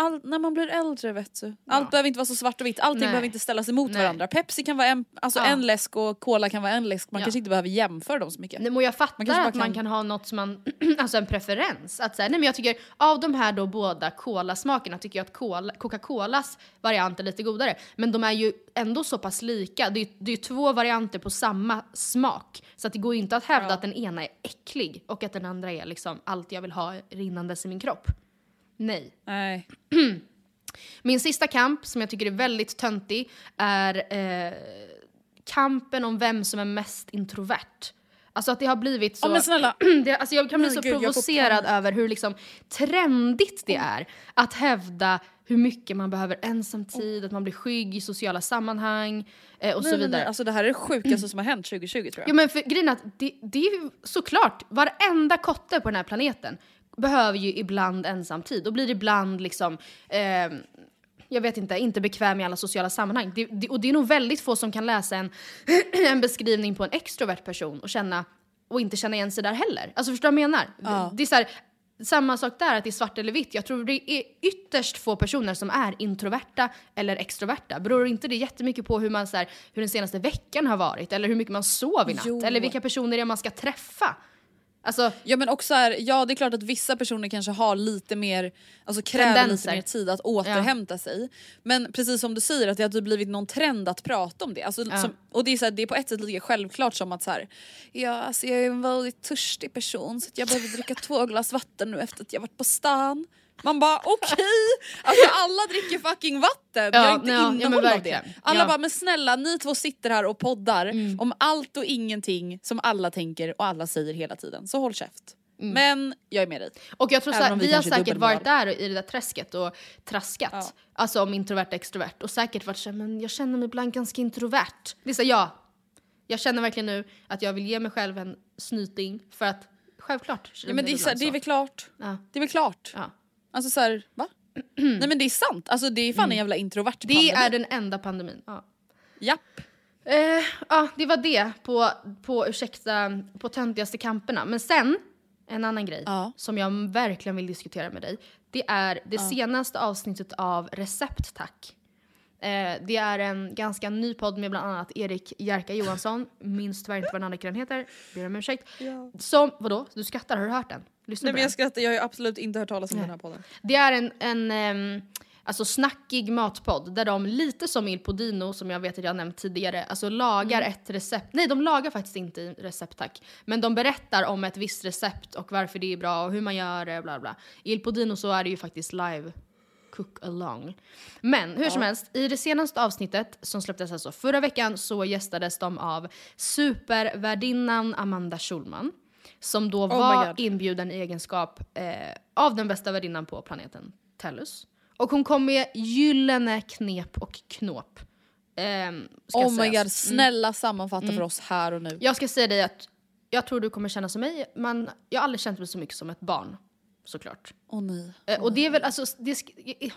[SPEAKER 2] all, när man blir äldre vet du. Allt behöver inte vara så svart och vitt, allting
[SPEAKER 1] Nej.
[SPEAKER 2] behöver inte ställas emot
[SPEAKER 1] Nej.
[SPEAKER 2] varandra. Pepsi kan vara en, alltså
[SPEAKER 1] Ja.
[SPEAKER 2] en läsk och cola kan vara en läsk, man
[SPEAKER 1] Ja.
[SPEAKER 2] kanske inte behöver jämföra dem så mycket.
[SPEAKER 1] Nej, men jag fattar
[SPEAKER 2] Man
[SPEAKER 1] att man
[SPEAKER 2] kan-
[SPEAKER 1] ha något som man, alltså en preferens. Att säga, nej men jag tycker av de här då båda kolasmakerna tycker jag att cola, Coca-Colas variant är lite godare. Men de är ju ändå så pass lika. Det är, det är två varianter på samma smak. Så att det går ju inte att hävda att den ena är äcklig och att den andra är liksom allt jag vill ha rinnandes i min kropp. Nej.
[SPEAKER 2] Nej.
[SPEAKER 1] Min sista kamp, som jag tycker är väldigt töntig, är eh, kampen om vem som är mest introvert. Alltså att det har blivit så...
[SPEAKER 2] Ja, men snälla.
[SPEAKER 1] det, alltså jag kan bli så
[SPEAKER 2] gud,
[SPEAKER 1] provocerad över hur liksom trendigt det är att hävda hur mycket man behöver ensamtid, att man blir skygg i sociala sammanhang eh, och
[SPEAKER 2] Nej,
[SPEAKER 1] så vidare.
[SPEAKER 2] nej. Alltså det här är det sjukaste som har hänt 2020 tror jag.
[SPEAKER 1] Ja men för grejen är att det, det är ju såklart, varenda kotte på den här planeten behöver ju ibland ensamtid och blir ibland liksom eh, jag vet inte, inte bekväm i alla sociala sammanhang. Det, det, och det är nog väldigt få som kan läsa en, en beskrivning på en extrovert person och känna och inte känna igen sig där heller. Alltså förstår du vad jag menar? Det, det är så här, samma sak där, att det är svart eller vitt. Jag tror det är ytterst få personer som är introverta eller extroverta. Beror inte det jättemycket på hur, man, så här, hur den senaste veckan har varit? Eller hur mycket man sov i natt?
[SPEAKER 2] Jo.
[SPEAKER 1] Eller vilka personer det är man ska träffa? Alltså,
[SPEAKER 2] Ja men också är, ja det är klart att vissa personer kanske har lite mer, alltså kräver
[SPEAKER 1] Tendenser.
[SPEAKER 2] lite mer tid att återhämta sig. Men precis som du säger att det har typ blivit någon trend att prata om det. Alltså,
[SPEAKER 1] Ja.
[SPEAKER 2] som, och det är, så här, det är på ett sätt lika självklart som att så här, ja alltså jag är en väldigt törstig person så jag behöver dricka två glas vatten nu efter att jag varit på stan. Man bara okej, alltså alla dricker fucking vatten,
[SPEAKER 1] Ja,
[SPEAKER 2] jag är inte
[SPEAKER 1] ja, ja,
[SPEAKER 2] innehåll av det. Alla
[SPEAKER 1] Ja. Mm.
[SPEAKER 2] bara men snälla ni två sitter här och poddar om allt och ingenting som alla tänker och alla säger hela tiden, så håll käft.
[SPEAKER 1] Mm.
[SPEAKER 2] Men jag är med dig.
[SPEAKER 1] Och jag tror
[SPEAKER 2] Även
[SPEAKER 1] så här,
[SPEAKER 2] om vi
[SPEAKER 1] vi, har säkert varit där i det där träsket och traskat.
[SPEAKER 2] Ja.
[SPEAKER 1] Alltså om introvert extrovert. Och säkert varit såhär, men jag känner mig ibland ganska introvert. Det är så, här, ja. Jag känner verkligen nu att jag vill ge mig själv en snyting för att självklart
[SPEAKER 2] Ja, men det, är, så, det är väl klart.
[SPEAKER 1] Ja.
[SPEAKER 2] Det är väl klart.
[SPEAKER 1] Ja.
[SPEAKER 2] Alltså såhär, va? Nej men det är sant, alltså det är fan en jävla introvert
[SPEAKER 1] Mm. Det
[SPEAKER 2] pandemi.
[SPEAKER 1] är den enda pandemin. Ja.
[SPEAKER 2] Japp.
[SPEAKER 1] Eh, ja, det var det på, på ursäkta, på töntigaste kamperna. Men sen, en annan grej
[SPEAKER 2] Ja.
[SPEAKER 1] som jag verkligen vill diskutera med dig. Det är det senaste avsnittet av Recept tack. Eh, det är en ganska ny podd med bland annat Erik Jerka Johansson, minns tyvärr inte vad den andra killen heter, ber om ursäkt. Som, vadå? Du skrattar, har du hört den? Lyssna
[SPEAKER 2] Nej men jag skrattar, jag har ju absolut inte hört talas om den här podden.
[SPEAKER 1] Det är en, en ehm, alltså snackig matpodd där de, lite som Il Podino som jag vet att jag nämnt tidigare, alltså lagar ett recept. Nej, de lagar faktiskt inte recept tack. Men de berättar om ett visst recept och varför det är bra och hur man gör det, bla bla. I Il Podino så är det ju faktiskt live cook along. Men hur som helst, i det senaste avsnittet som släpptes alltså förra veckan så gästades de av supervärdinnan Amanda Schulman. Som då
[SPEAKER 2] my
[SPEAKER 1] var inbjuden i egenskap eh, av den bästa värdinnan på planeten Tellus. Och hon kom med gyllene knep och knåp. Ska
[SPEAKER 2] Oh my god, snälla sammanfatta för oss här och nu.
[SPEAKER 1] Jag ska säga dig att jag tror du kommer känna som mig, men jag har aldrig känt mig så mycket som ett barn. Såklart.
[SPEAKER 2] Åh nej.
[SPEAKER 1] Eh, Och det är väl, alltså, det,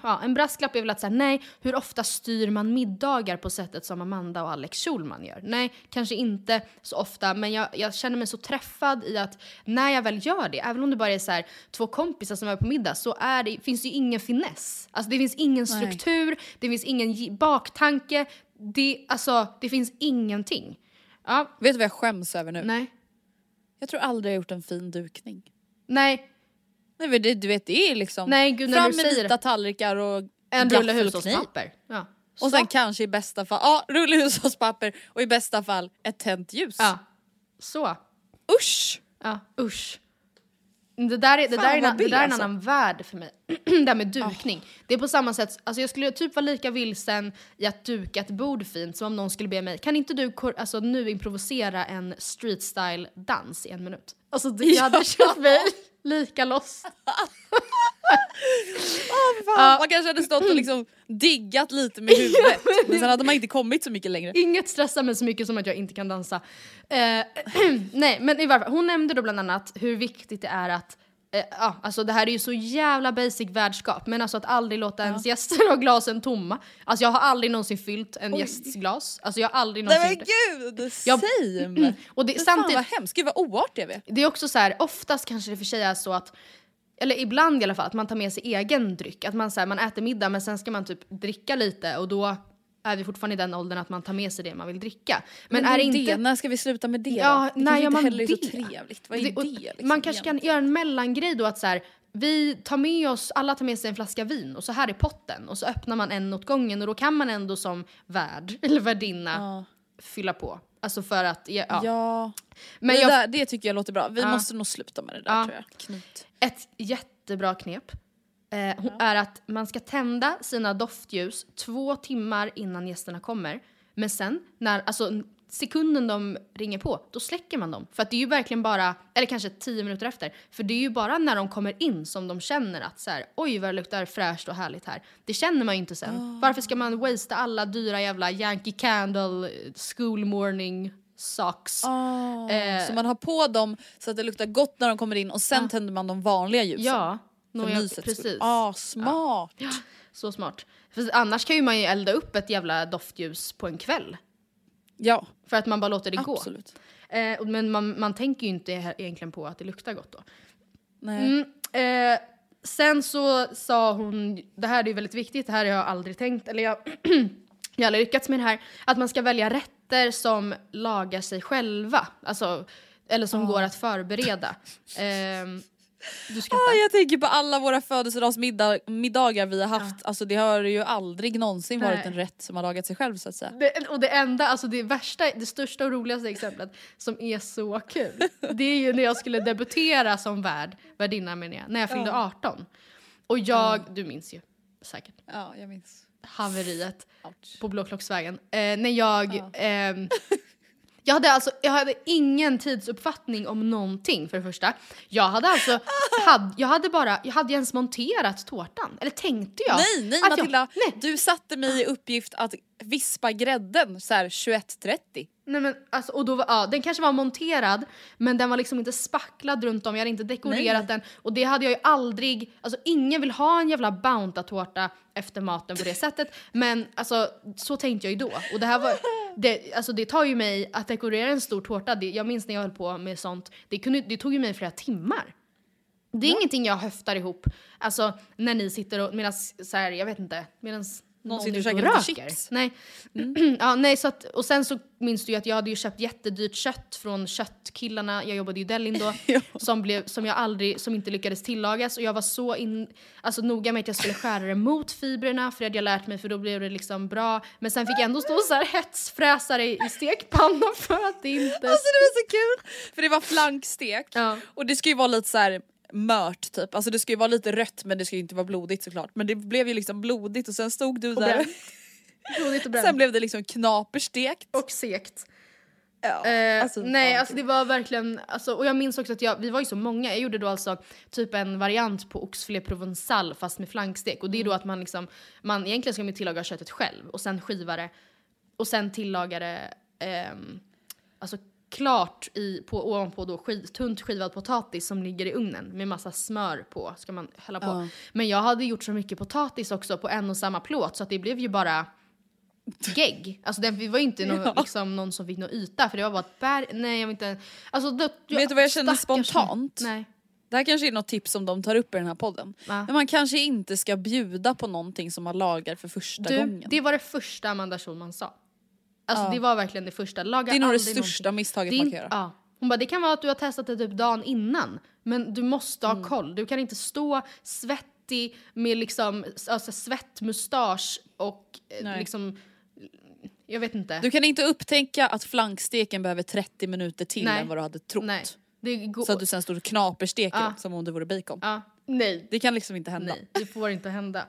[SPEAKER 1] ja, en brasklapp är väl att säga nej, hur ofta styr man middagar på sättet som Amanda och Alex Schulman gör? Nej, kanske inte så ofta, men jag, jag känner mig så träffad i att när jag väl gör det, även om det bara är så här, två kompisar som är på middag, så är det, finns det ju ingen finess. Alltså det finns ingen
[SPEAKER 2] Nej.
[SPEAKER 1] struktur, det finns ingen baktanke, det, alltså, det finns ingenting. Ja,
[SPEAKER 2] Vet du vad jag skäms över nu?
[SPEAKER 1] nej.
[SPEAKER 2] Jag tror aldrig jag har gjort en fin dukning.
[SPEAKER 1] Nej,
[SPEAKER 2] Nej men det, du vet det är liksom
[SPEAKER 1] Nej, gud, när
[SPEAKER 2] fram
[SPEAKER 1] du
[SPEAKER 2] med
[SPEAKER 1] säger
[SPEAKER 2] vita
[SPEAKER 1] det.
[SPEAKER 2] tallrikar och
[SPEAKER 1] en rulle hushållspapper. Ja.
[SPEAKER 2] Och sen kanske i bästa fall, ja rulle hushållspapper och i bästa fall ett tänt ljus.
[SPEAKER 1] Ja. Så.
[SPEAKER 2] Usch!
[SPEAKER 1] Ja, usch. Det där är, det
[SPEAKER 2] Fan,
[SPEAKER 1] där är, en, det där är en
[SPEAKER 2] alltså.
[SPEAKER 1] annan värld för mig. det här med dukning. Det är på samma sätt, alltså jag skulle typ vara lika vilsen i att duka ett bord fint som om någon skulle be mig, kan inte du alltså, nu improvisera en street style dans i en minut? Alltså jag hade känt mig lika lost.
[SPEAKER 2] Fan, Man kanske hade stått och liksom diggat lite med huvudet men sen hade man inte kommit så mycket längre.
[SPEAKER 1] Inget stressar mig så mycket som att jag inte kan dansa. Eh, nej, men i varje fall, hon nämnde då bland annat hur viktigt det är att Ja, alltså det här är ju så jävla basic värdskap, men alltså att aldrig låta ens gäster ha glasen tomma. Alltså jag har aldrig någonsin fyllt en gästs glas. Alltså jag har aldrig
[SPEAKER 2] Nej
[SPEAKER 1] någonsin
[SPEAKER 2] men
[SPEAKER 1] gjort det.
[SPEAKER 2] gud,
[SPEAKER 1] Jag-
[SPEAKER 2] same!
[SPEAKER 1] Och det,
[SPEAKER 2] Men fan
[SPEAKER 1] samtidigt,
[SPEAKER 2] vad hemskt, gud vad oartiga vi är.
[SPEAKER 1] det är också så här, oftast kanske det för sig är så att eller ibland i alla fall, att man tar med sig egen dryck. Att man, så här, man äter middag men sen ska man typ dricka lite och då är vi fortfarande i den åldern att man tar med sig det man vill dricka. Men, är det inte...
[SPEAKER 2] När ska vi sluta med det
[SPEAKER 1] Ja?
[SPEAKER 2] Det
[SPEAKER 1] när gör man
[SPEAKER 2] heller är så
[SPEAKER 1] det?
[SPEAKER 2] trevligt. Vad är det,
[SPEAKER 1] och
[SPEAKER 2] liksom,
[SPEAKER 1] man kanske kan
[SPEAKER 2] egentligen?
[SPEAKER 1] göra en mellangrej då att så här, vi tar med oss, alla tar med sig en flaska vin och så här är potten och så öppnar man en åt gången och då kan man ändå som värd eller värdinna
[SPEAKER 2] Ja.
[SPEAKER 1] fylla på. Alltså för att, ja. ja. Men
[SPEAKER 2] det,
[SPEAKER 1] jag,
[SPEAKER 2] där, det tycker jag låter bra. Vi
[SPEAKER 1] Ja.
[SPEAKER 2] måste nog sluta med det där tror jag. Knut.
[SPEAKER 1] ett jättebra knep eh, är att man ska tända sina doftljus två timmar innan gästerna kommer. Men sen, när, alltså sekunden de ringer på, då släcker man dem. För att det är ju verkligen bara, eller kanske tio minuter efter, för det är ju bara när de kommer in som de känner att så här, oj vad det luktar fräscht och härligt här. Det känner man ju inte sen. Varför ska man wastea alla dyra jävla Yankee Candle, eh, school morning socks? Eh,
[SPEAKER 2] Så man har på dem så att det luktar gott när de kommer in och sen tänder man de vanliga ljusen.
[SPEAKER 1] Ja,
[SPEAKER 2] för
[SPEAKER 1] nå, jag,
[SPEAKER 2] mysets
[SPEAKER 1] precis.
[SPEAKER 2] Ah, smart!
[SPEAKER 1] Så smart. För annars kan ju man ju elda upp ett jävla doftljus på en kväll.
[SPEAKER 2] Ja,
[SPEAKER 1] För att man bara låter det
[SPEAKER 2] absolut.
[SPEAKER 1] gå. Eh, men man, man tänker ju inte egentligen på att det luktar gott då.
[SPEAKER 2] Nej.
[SPEAKER 1] Mm, eh, sen så sa hon, det här är ju väldigt viktigt, det här har jag aldrig tänkt, eller jag, jag har aldrig lyckats med det här, att man ska välja rätter som lagar sig själva. Alltså, eller som går att förbereda. Ehm, du skrattar.
[SPEAKER 2] Ah, jag tänker på alla våra födelsedagsmiddagar vi har haft. Alltså det har ju aldrig någonsin varit
[SPEAKER 1] Nej.
[SPEAKER 2] en rätt som har lagat sig själv så att säga.
[SPEAKER 1] Det, och det enda, alltså det värsta, det största och roligaste exemplet som är så kul. Det är ju när jag skulle debutera som värd, värdinna menar jag, när jag fyllde 18. Och jag, du minns ju säkert,
[SPEAKER 2] Ja, jag minns.
[SPEAKER 1] haveriet
[SPEAKER 2] Ouch.
[SPEAKER 1] på Blåklocksvägen. Eh, när jag, ehm, jag hade alltså, jag hade ingen tidsuppfattning om någonting för det första. Jag hade alltså, hade, jag hade bara, jag hade ens monterat tårtan. Eller tänkte jag?
[SPEAKER 2] Nej, nej
[SPEAKER 1] att jag-
[SPEAKER 2] Matilda!
[SPEAKER 1] nej.
[SPEAKER 2] Du satte mig i uppgift att vispa grädden så här 21.30.
[SPEAKER 1] Nej men alltså, och då ja, den kanske var monterad men den var liksom inte spacklad runt om, jag hade inte dekorerat
[SPEAKER 2] Nej.
[SPEAKER 1] den. Och det hade jag ju aldrig, alltså ingen vill ha en jävla Bounta-tårta efter maten på det sättet. Men alltså så tänkte jag ju då. Och det här var, det, alltså det tar ju mig att dekorera en stor tårta, det, jag minns när jag höll på med sånt, det, kunde, det tog ju mig flera timmar. Det är ingenting jag höftar ihop, alltså när ni sitter och medan så här, jag vet inte, medan
[SPEAKER 2] Någon sitter och käkar lite chips.
[SPEAKER 1] Nej. ja, nej så att, och sen så minns du ju att jag hade ju köpt jättedyrt kött från köttkillarna, jag jobbade ju i Delin då, som, blev, som jag aldrig, som inte lyckades tillagas och jag var så in, alltså noga med att jag skulle skära det mot fibrerna för det hade jag lärt mig för då blev det liksom bra. Men sen fick jag ändå stå så här hetsfräsa det i stekpannan för att det inte...
[SPEAKER 2] Alltså det var så kul! För det var flankstek
[SPEAKER 1] Ja.
[SPEAKER 2] och det ska ju vara lite så här mört typ, alltså det ska ju vara lite rött men det ska ju inte vara blodigt såklart. Men det blev ju liksom blodigt och sen stod du där.
[SPEAKER 1] bränt. Blodigt och bränt.
[SPEAKER 2] Sen blev det liksom knaperstekt.
[SPEAKER 1] och sekt.
[SPEAKER 2] Ja,
[SPEAKER 1] Eh,
[SPEAKER 2] alltså,
[SPEAKER 1] nej, alltså det var verkligen, alltså, och jag minns också att jag, vi var ju så många, jag gjorde då alltså typ en variant på oxfilé provençal fast med flankstek och det är då
[SPEAKER 2] Mm.
[SPEAKER 1] att man liksom, man egentligen ska man tillaga köttet själv och sen skiva det och sen tillaga det ehm, alltså klart i, på, ovanpå då skiv, tunt skivad potatis som ligger i ugnen med massa smör på ska man hälla på.
[SPEAKER 2] Ja.
[SPEAKER 1] Men jag hade gjort så mycket potatis också på en och samma plåt så att det blev ju bara gegg. Alltså den, vi var ju inte nå, liksom, någon som fick någon yta för det var bara ett berg. Nej jag vill inte. Alltså, då,
[SPEAKER 2] Vet du vad jag
[SPEAKER 1] stackars-
[SPEAKER 2] spontant?
[SPEAKER 1] Nej.
[SPEAKER 2] Det här kanske är något tips som de tar upp i den här podden.
[SPEAKER 1] Va?
[SPEAKER 2] Men man kanske inte ska bjuda på någonting som man lagar för första
[SPEAKER 1] Du,
[SPEAKER 2] gången.
[SPEAKER 1] det var det första Amanda Schulman sa. Alltså
[SPEAKER 2] Ja.
[SPEAKER 1] det var verkligen det första. Laga
[SPEAKER 2] Det är nog det största
[SPEAKER 1] någonting.
[SPEAKER 2] misstaget
[SPEAKER 1] Det
[SPEAKER 2] man kan göra.
[SPEAKER 1] Ja. Hon bara, det kan vara att du har testat det typ dagen innan. Men du måste
[SPEAKER 2] Mm.
[SPEAKER 1] ha koll. Du kan inte stå svettig med liksom alltså, svettmustasch och eh,
[SPEAKER 2] Nej.
[SPEAKER 1] liksom, jag vet inte.
[SPEAKER 2] Du kan inte upptäcka att flanksteken behöver 30 minuter till
[SPEAKER 1] Nej.
[SPEAKER 2] än vad du hade trott.
[SPEAKER 1] Nej.
[SPEAKER 2] Så att du sen står och knapersteker som om det vore bacon.
[SPEAKER 1] ja. Nej.
[SPEAKER 2] Det kan liksom inte hända.
[SPEAKER 1] Nej, det får inte hända.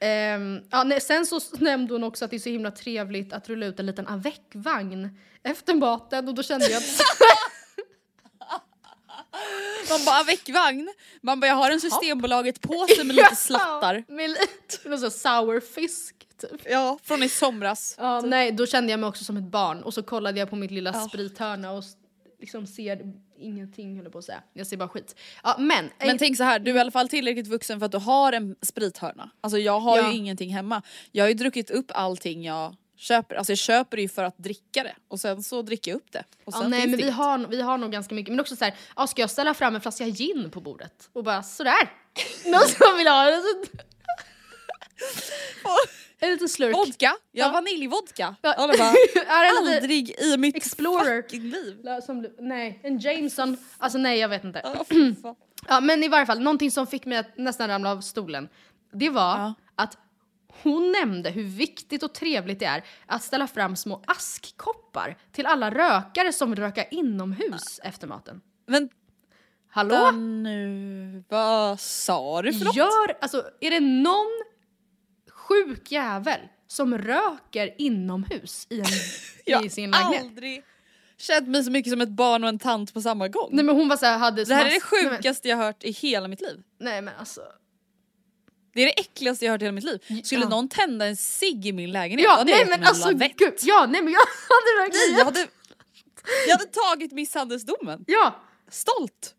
[SPEAKER 1] Ehm, ja, nej, sen så nämnde hon också att det är så himla trevligt att rulla ut en liten avec-vagn efter maten och då kände jag att
[SPEAKER 2] Man bara veckvagn, man bara jag har en Systembolaget påse med lite slattar.
[SPEAKER 1] med lite någon sån sour fisk typ.
[SPEAKER 2] Ja, från i somras.
[SPEAKER 1] Ja, nej, då kände jag mig också som ett barn och så kollade jag på mitt lilla sprithörna och liksom ser ingenting höll på att säga. Jag ser bara skit. Ja, men,
[SPEAKER 2] Men tänk så här, du är i alla fall tillräckligt vuxen för att du har en sprithörna. Alltså jag har
[SPEAKER 1] Ja.
[SPEAKER 2] ju ingenting hemma. Jag har ju druckit upp allting jag köper. Alltså jag köper det ju för att dricka det och sen så dricker jag upp det. Och
[SPEAKER 1] Ja,
[SPEAKER 2] sen
[SPEAKER 1] nej
[SPEAKER 2] finns
[SPEAKER 1] men vi har, vi har nog ganska mycket, men också så här, ja, ska jag ställa fram en flaska gin på bordet? Och bara sådär. Någon som vill ha det? En liten slurk.
[SPEAKER 2] Vodka, ja,
[SPEAKER 1] Ja.
[SPEAKER 2] vaniljvodka.
[SPEAKER 1] Ja.
[SPEAKER 2] Ja. aldrig i mitt
[SPEAKER 1] Explorer.
[SPEAKER 2] fucking liv.
[SPEAKER 1] Som, nej, en Jameson. Alltså nej jag vet inte.
[SPEAKER 2] Ja, fan.
[SPEAKER 1] Ja, men i varje fall, någonting som fick mig att nästan ramla av stolen. Det var
[SPEAKER 2] Ja.
[SPEAKER 1] att hon nämnde hur viktigt och trevligt det är att ställa fram små askkoppar till alla rökare som vill röka inomhus efter maten.
[SPEAKER 2] Vänta
[SPEAKER 1] Hallå?
[SPEAKER 2] nu, vad sa du för något?
[SPEAKER 1] Gör, alltså är det någon sjuk jävel som röker inomhus i, en,
[SPEAKER 2] Jag
[SPEAKER 1] i sin
[SPEAKER 2] har
[SPEAKER 1] lägenhet?
[SPEAKER 2] aldrig känt mig så mycket som ett barn och en tant på samma gång.
[SPEAKER 1] Nej men hon var så här, hade
[SPEAKER 2] det här är det sjukaste jag hört i hela mitt liv.
[SPEAKER 1] Nej men alltså.
[SPEAKER 2] Det är det äckligaste jag hört i hela mitt liv. Skulle
[SPEAKER 1] Ja.
[SPEAKER 2] någon tända en cigg i min lägenhet
[SPEAKER 1] Ja,
[SPEAKER 2] hade jag
[SPEAKER 1] nej
[SPEAKER 2] gett
[SPEAKER 1] men
[SPEAKER 2] en
[SPEAKER 1] alltså
[SPEAKER 2] lavett.
[SPEAKER 1] gud. Ja, nej men jag hade verkligen...
[SPEAKER 2] Nej, jag hade, jag hade tagit misshandelsdomen.
[SPEAKER 1] Ja,
[SPEAKER 2] Stolt.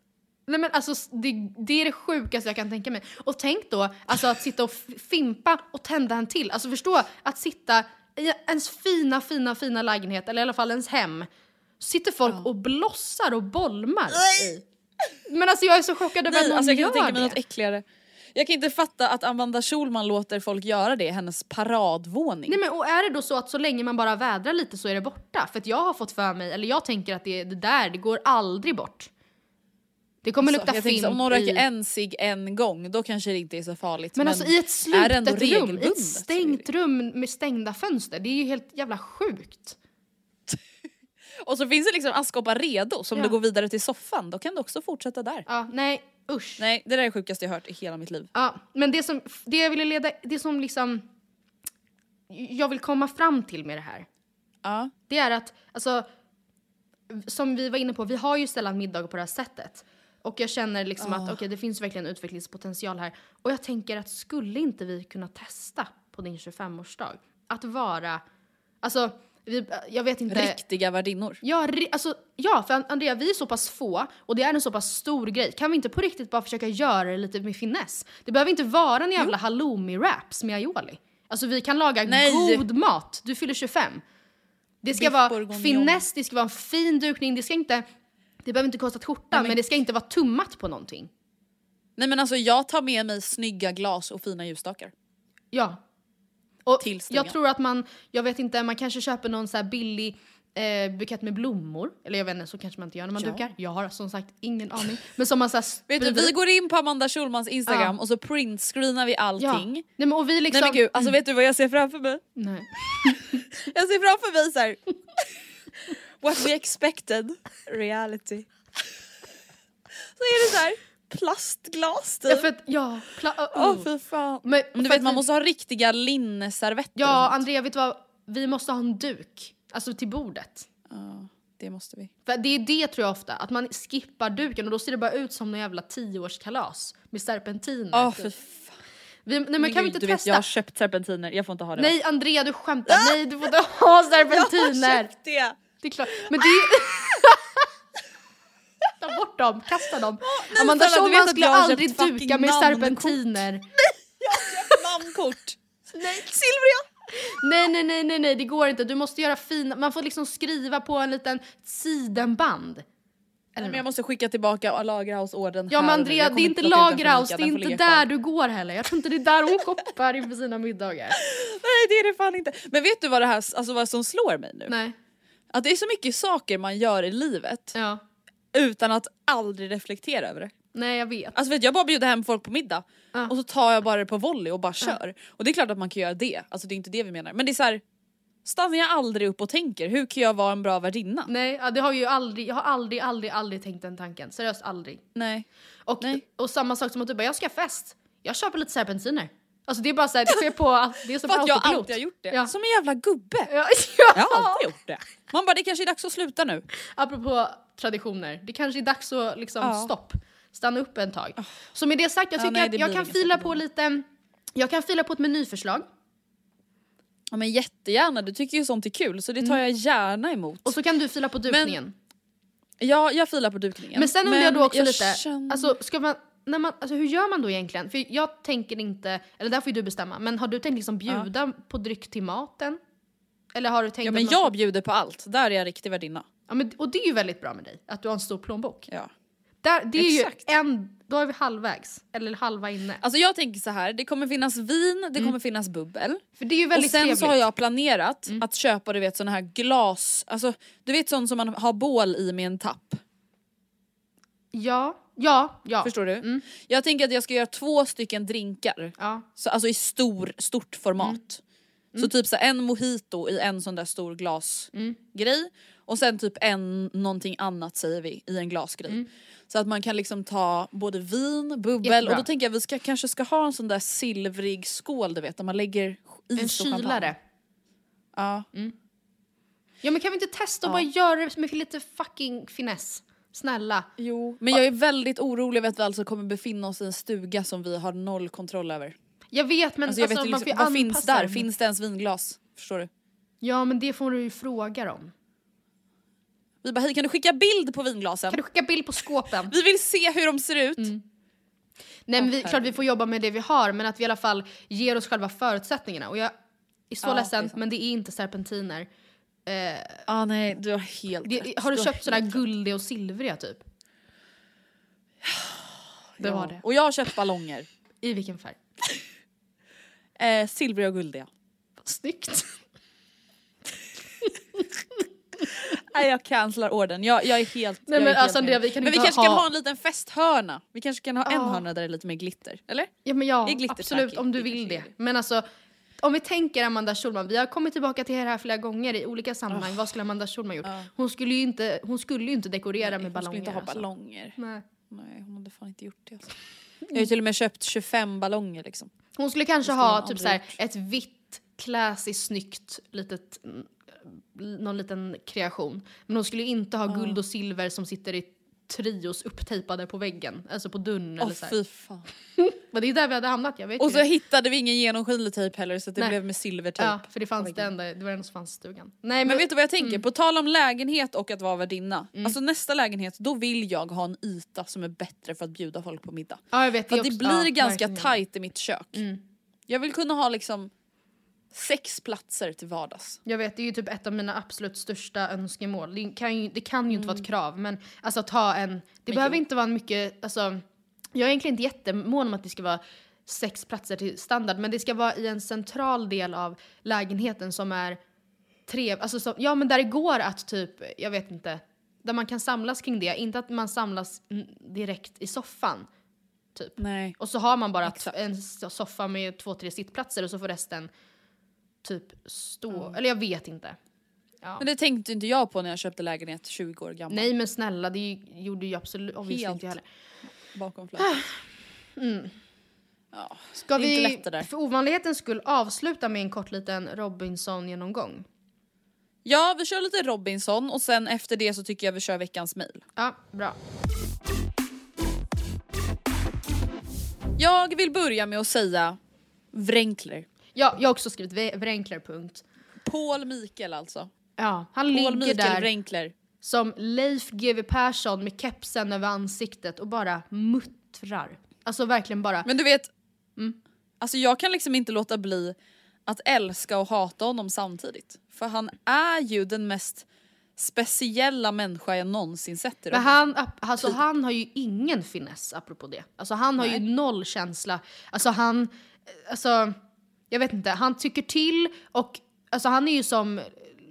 [SPEAKER 1] Nej men alltså det, det är det sjukaste jag kan tänka mig. Och tänk då alltså att sitta och fimpa och tända en till. Alltså förstå att sitta i ens fina, fina, fina lägenhet, eller i alla fall ens hem. Sitter folk och blossar och bolmar i. Men alltså jag är så chockad över att någon
[SPEAKER 2] alltså jag kan inte tänka mig
[SPEAKER 1] det.
[SPEAKER 2] något äckligare. Jag kan inte fatta att Amanda Schulman låter folk göra det i hennes paradvåning.
[SPEAKER 1] Nej men och är det då så att så länge man bara vädrar lite så är det borta? För att jag har fått för mig, eller jag tänker att det, det där, det går aldrig bort. Det kommer
[SPEAKER 2] Så
[SPEAKER 1] lukta fimp
[SPEAKER 2] om någon röker
[SPEAKER 1] i...
[SPEAKER 2] en cigg en gång då kanske det inte är så farligt.
[SPEAKER 1] Men, alltså i ett slutet rum,
[SPEAKER 2] regelbundet
[SPEAKER 1] ett stängt
[SPEAKER 2] det-
[SPEAKER 1] rum med stängda fönster. Det är ju helt jävla sjukt.
[SPEAKER 2] Och så finns det liksom askkoppar redo så om
[SPEAKER 1] Ja.
[SPEAKER 2] du går vidare till soffan då kan du också fortsätta där.
[SPEAKER 1] Ja, nej usch.
[SPEAKER 2] Nej det där är det sjukaste jag hört i hela mitt liv.
[SPEAKER 1] Ja, men det som, det jag ville leda, det som liksom jag vill komma fram till med det här.
[SPEAKER 2] Ja.
[SPEAKER 1] Det är att, alltså, som vi var inne på, vi har ju sällan middagar på det här sättet. Och jag känner liksom att okej, det finns verkligen utvecklingspotential här. Och jag tänker att skulle inte vi kunna testa på din 25-årsdag att vara, alltså Vi, jag vet inte.
[SPEAKER 2] Riktiga värdinnor.
[SPEAKER 1] Ja, ri- alltså, ja, för Andrea, vi är så pass få och det är en så pass stor grej. Kan vi inte på riktigt bara försöka göra det lite med finess? Det behöver inte vara en jävla halloumi-wraps med aioli. Alltså vi kan laga
[SPEAKER 2] Nej.
[SPEAKER 1] god mat. Du fyller 25. Det ska
[SPEAKER 2] Biff
[SPEAKER 1] vara finess, det ska vara en fin dukning, det ska inte... Det behöver inte kosta skjortan, men...
[SPEAKER 2] men-
[SPEAKER 1] det ska inte vara tummat på någonting.
[SPEAKER 2] Nej men alltså jag tar med mig snygga glas och fina ljusstakar.
[SPEAKER 1] Ja. Och jag tror att man, jag vet inte, man kanske köper någon så här billig eh, bukett med blommor. Eller jag vet inte, så kanske man inte gör när man
[SPEAKER 2] Ja.
[SPEAKER 1] dukar. Jag har som sagt ingen aning. Men som man så
[SPEAKER 2] Vet du, vi går in på Amanda Schulmans instagram
[SPEAKER 1] Ja.
[SPEAKER 2] och så printscreenar vi
[SPEAKER 1] ja.
[SPEAKER 2] allting.
[SPEAKER 1] Nej men och vi liksom...
[SPEAKER 2] Nej men gud, alltså vet du vad jag ser framför mig?
[SPEAKER 1] Nej.
[SPEAKER 2] Jag ser framför mig så. What we expected, reality. Så är det så här plastglas typ.
[SPEAKER 1] Ja, för att, ja. Pla-
[SPEAKER 2] Åh
[SPEAKER 1] oh.
[SPEAKER 2] fy fan.
[SPEAKER 1] Men,
[SPEAKER 2] Men du
[SPEAKER 1] för
[SPEAKER 2] vet
[SPEAKER 1] att
[SPEAKER 2] man
[SPEAKER 1] vi-
[SPEAKER 2] måste ha riktiga linneservetter
[SPEAKER 1] Ja. Andrea, vet du vad? Vi måste ha en duk. Alltså till bordet.
[SPEAKER 2] Ja, det måste vi.
[SPEAKER 1] För det är det tror jag ofta, att man skippar duken och då ser det bara ut som en jävla tioårskalas med serpentiner.
[SPEAKER 2] Åh
[SPEAKER 1] typ.
[SPEAKER 2] fy fan.
[SPEAKER 1] vi, nej men kan vi inte
[SPEAKER 2] du vet,
[SPEAKER 1] testa?
[SPEAKER 2] jag har köpt serpentiner, jag får inte ha det.
[SPEAKER 1] Nej Andrea du skämtar, nej du får inte ha serpentiner!
[SPEAKER 2] Jag har köpt det!
[SPEAKER 1] Det är klart. Men det är Ta bort dem, kasta dem.
[SPEAKER 2] nej,
[SPEAKER 1] Amanda
[SPEAKER 2] snälla, du vet
[SPEAKER 1] Schulman
[SPEAKER 2] att
[SPEAKER 1] skulle
[SPEAKER 2] jag har
[SPEAKER 1] aldrig
[SPEAKER 2] köpt
[SPEAKER 1] duka med
[SPEAKER 2] namnkort.
[SPEAKER 1] serpentiner.
[SPEAKER 2] Nej, Silvia!
[SPEAKER 1] Nej, nej, nej, nej, nej, det går inte. Du måste göra fina, man får liksom skriva på en liten sidenband.
[SPEAKER 2] Nej, men jag måste skicka tillbaka Lagerhaus-orden
[SPEAKER 1] Ja men. Andrea, det är inte Lagerhaus, det är inte där du går heller. Jag tror inte det är där hon shoppar inför sina middagar.
[SPEAKER 2] Nej det är det fan inte. Men vet du vad det här, alltså vad som slår mig nu?
[SPEAKER 1] Nej.
[SPEAKER 2] Att det är så mycket saker man gör i livet
[SPEAKER 1] Ja.
[SPEAKER 2] utan att aldrig reflektera över det.
[SPEAKER 1] Nej jag vet.
[SPEAKER 2] Alltså vet jag bara bjuder hem folk på middag
[SPEAKER 1] Ja.
[SPEAKER 2] och så tar jag bara det på volley och bara kör. Och det är klart att man kan göra det, alltså det är inte det vi menar. Men det är så här. stannar jag aldrig upp och tänker hur kan jag vara en bra värdinna?
[SPEAKER 1] Nej, ja, det har ju aldrig, jag har aldrig, aldrig, aldrig tänkt den tanken. Seriöst aldrig.
[SPEAKER 2] Nej.
[SPEAKER 1] Och,
[SPEAKER 2] Nej.
[SPEAKER 1] och samma sak som att du bara, jag ska ha fest. Jag köper lite serpentiner. Alltså det är bara såhär, det sker på, det är som
[SPEAKER 2] För att jag
[SPEAKER 1] autopilot.
[SPEAKER 2] alltid har gjort det.
[SPEAKER 1] Ja.
[SPEAKER 2] Som en jävla gubbe.
[SPEAKER 1] Ja,
[SPEAKER 2] Jag har alltid gjort det. Man bara det kanske är dags att sluta nu.
[SPEAKER 1] Apropå traditioner, det kanske är dags att liksom
[SPEAKER 2] Ja.
[SPEAKER 1] stopp. Stanna upp en tag. Så med det sagt, jag
[SPEAKER 2] Ja,
[SPEAKER 1] tycker
[SPEAKER 2] nej,
[SPEAKER 1] att jag kan fila på lite, jag kan fila på ett menyförslag.
[SPEAKER 2] Ja men jättegärna, du tycker ju sånt är kul så det tar jag gärna emot.
[SPEAKER 1] Och så kan du fila på dukningen.
[SPEAKER 2] Ja, jag filar på dukningen.
[SPEAKER 1] Men sen undrar jag då också
[SPEAKER 2] jag
[SPEAKER 1] lite,
[SPEAKER 2] känner-
[SPEAKER 1] alltså, ska man, när man, alltså hur gör man då egentligen? För jag tänker inte, eller där får ju du bestämma, men har du tänkt liksom bjuda på dryck till maten? Eller har du tänkt
[SPEAKER 2] Ja men
[SPEAKER 1] ska-
[SPEAKER 2] jag bjuder på allt, där är jag riktig värdinna.
[SPEAKER 1] Ja, men, och det är ju väldigt bra med dig, att du har en stor plånbok.
[SPEAKER 2] Ja.
[SPEAKER 1] Där, det är
[SPEAKER 2] Exakt.
[SPEAKER 1] ju en, då är vi halvvägs, eller halva inne.
[SPEAKER 2] Alltså jag tänker så här, det kommer finnas vin, det kommer finnas bubbel.
[SPEAKER 1] För det är ju
[SPEAKER 2] Och
[SPEAKER 1] väldigt
[SPEAKER 2] sen
[SPEAKER 1] trevligt.
[SPEAKER 2] så har jag planerat att köpa du vet såna här glas, alltså du vet sånt som man har bål i med en tapp.
[SPEAKER 1] Ja, ja, ja.
[SPEAKER 2] Förstår du? Jag tänker att jag ska göra två stycken drinkar.
[SPEAKER 1] Ja.
[SPEAKER 2] Så, alltså i stor, stort format. Så typ så en mojito i en sån där stor glasgrej. Och sen typ en någonting annat säger vi i en glasgrej. Så att man kan liksom ta både vin, bubbel
[SPEAKER 1] Jättebra.
[SPEAKER 2] och då tänker jag att vi ska, kanske ska ha en sån där silvrig skål du vet där man lägger is
[SPEAKER 1] En kylare.
[SPEAKER 2] Ja.
[SPEAKER 1] Ja men kan vi inte testa och bara göra det med lite fucking finess? Snälla.
[SPEAKER 2] Jo. Men jag är väldigt orolig över att vi alltså kommer befinna oss i en stuga som vi har noll kontroll över.
[SPEAKER 1] Jag vet men
[SPEAKER 2] Alltså jag
[SPEAKER 1] alltså,
[SPEAKER 2] vet
[SPEAKER 1] man får
[SPEAKER 2] liksom,
[SPEAKER 1] ju
[SPEAKER 2] vad finns där?
[SPEAKER 1] den.
[SPEAKER 2] Finns det ens vinglas? Förstår du?
[SPEAKER 1] Ja men det får du ju fråga om.
[SPEAKER 2] Vi bara hej kan du skicka bild på vinglasen?
[SPEAKER 1] Kan du skicka bild på skåpen?
[SPEAKER 2] Vi vill se hur de ser ut.
[SPEAKER 1] Nej men vi, klart vi får jobba med det vi har men att vi i alla fall ger oss själva förutsättningarna. Och jag är så
[SPEAKER 2] Ja, det är
[SPEAKER 1] ledsen men det är inte serpentiner. Eh,
[SPEAKER 2] Ah, nej du har helt
[SPEAKER 1] det,
[SPEAKER 2] rätt.
[SPEAKER 1] har du
[SPEAKER 2] har
[SPEAKER 1] köpt sådär
[SPEAKER 2] helt
[SPEAKER 1] guldiga och silvriga typ? Det
[SPEAKER 2] rätt.
[SPEAKER 1] var
[SPEAKER 2] Ja.
[SPEAKER 1] det.
[SPEAKER 2] Och jag har köpt ballonger.
[SPEAKER 1] I vilken färg?
[SPEAKER 2] Eh, silvriga och guldiga.
[SPEAKER 1] Snyggt.
[SPEAKER 2] Nej jag cancelar orden. Jag, jag är helt
[SPEAKER 1] Nej, men
[SPEAKER 2] är helt
[SPEAKER 1] alltså,
[SPEAKER 2] med.
[SPEAKER 1] Andrea, vi kan
[SPEAKER 2] Men vi kanske
[SPEAKER 1] ha-
[SPEAKER 2] kan ha en liten festhörna. Vi kanske kan ha en
[SPEAKER 1] Ja.
[SPEAKER 2] hörna där det är lite mer glitter. Eller?
[SPEAKER 1] Ja men ja,
[SPEAKER 2] Det
[SPEAKER 1] absolut om du
[SPEAKER 2] Det
[SPEAKER 1] vill det. Men alltså, om vi tänker Amanda Schulman, vi har kommit tillbaka till det här flera gånger i olika sammanhang. Vad skulle Amanda Schulman gjort? Hon skulle ju inte, hon skulle inte dekorera med
[SPEAKER 2] Hon
[SPEAKER 1] ballonger.
[SPEAKER 2] skulle inte ha
[SPEAKER 1] alltså.
[SPEAKER 2] ballonger.
[SPEAKER 1] Nej.
[SPEAKER 2] Nej hon hade fan inte gjort det alltså. Jag har ju till och med köpt 25 ballonger liksom.
[SPEAKER 1] Hon skulle kanske
[SPEAKER 2] skulle
[SPEAKER 1] ha
[SPEAKER 2] hon
[SPEAKER 1] typ såhär, ett vitt, classy, snyggt litet, någon liten kreation. Men hon skulle inte ha guld och silver som sitter i trios upptejpade på väggen, alltså på dörren
[SPEAKER 2] Åh
[SPEAKER 1] här.
[SPEAKER 2] fy fan.
[SPEAKER 1] Men det är där vi hade hamnat, jag vet
[SPEAKER 2] Och så
[SPEAKER 1] det.
[SPEAKER 2] hittade vi ingen genomskinlig tejp heller så det
[SPEAKER 1] Nej.
[SPEAKER 2] blev med silvertejp.
[SPEAKER 1] Ja, för det fanns det enda, det var det enda som fanns i stugan. Nej
[SPEAKER 2] Men vet du vad jag tänker?
[SPEAKER 1] Mm.
[SPEAKER 2] På tal om lägenhet och att vara värdinna. Alltså nästa lägenhet, då vill jag ha en yta som är bättre för att bjuda folk på middag.
[SPEAKER 1] ja, jag vet,
[SPEAKER 2] För det
[SPEAKER 1] också-
[SPEAKER 2] blir
[SPEAKER 1] ja,
[SPEAKER 2] ganska
[SPEAKER 1] verkligen.
[SPEAKER 2] tajt i mitt kök.
[SPEAKER 1] Mm.
[SPEAKER 2] Jag vill kunna ha liksom sex platser till vardags.
[SPEAKER 1] Jag vet, det är ju typ ett av mina absolut största önskemål. Det kan ju, det kan ju inte vara ett krav, men alltså ha en... Det behöver
[SPEAKER 2] jo.
[SPEAKER 1] inte vara en mycket... Alltså, jag är egentligen inte jättemån om att det ska vara sex platser till standard, men det ska vara i en central del av lägenheten som är trev... Alltså så, ja, men där det går att typ, jag vet inte, där man kan samlas kring det. Inte att man samlas mm, direkt i soffan. Typ.
[SPEAKER 2] Nej.
[SPEAKER 1] Och så har man bara
[SPEAKER 2] Exakt.
[SPEAKER 1] en so- soffa med två, tre sittplatser och så får resten typ stå. Eller jag vet inte. Ja.
[SPEAKER 2] Men det tänkte inte jag på när jag köpte lägenhet 20 år gammal.
[SPEAKER 1] Nej men snälla, det gjorde ju absolut obviously
[SPEAKER 2] Helt.
[SPEAKER 1] inte heller.
[SPEAKER 2] Bakom flötet.
[SPEAKER 1] Mm.
[SPEAKER 2] Ja.
[SPEAKER 1] Ska vi för ovanlighetens skull avsluta med en kort liten Robinson-genomgång?
[SPEAKER 2] ja, vi kör lite Robinson och sen efter det så tycker jag vi kör veckans mail.
[SPEAKER 1] Ja, bra.
[SPEAKER 2] Jag vill börja med att säga Wrenkler.
[SPEAKER 1] Ja, jag har också skrivit Wrenkler, punkt.
[SPEAKER 2] Paul Mikael alltså.
[SPEAKER 1] Ja, han
[SPEAKER 2] Paul
[SPEAKER 1] ligger
[SPEAKER 2] Mikael
[SPEAKER 1] där
[SPEAKER 2] Wrenkler.
[SPEAKER 1] som Leif GW Persson med kepsen över ansiktet och bara muttrar. Alltså verkligen bara.
[SPEAKER 2] Men du vet,
[SPEAKER 1] Mm.
[SPEAKER 2] alltså jag kan liksom inte låta bli att älska och hata honom samtidigt. För han är ju den mest speciella människa jag någonsin sett i
[SPEAKER 1] Men han, alltså, han har ju ingen finess apropå det. Alltså han har ju noll känsla. Alltså han, alltså jag vet inte, han tycker till och alltså han är ju som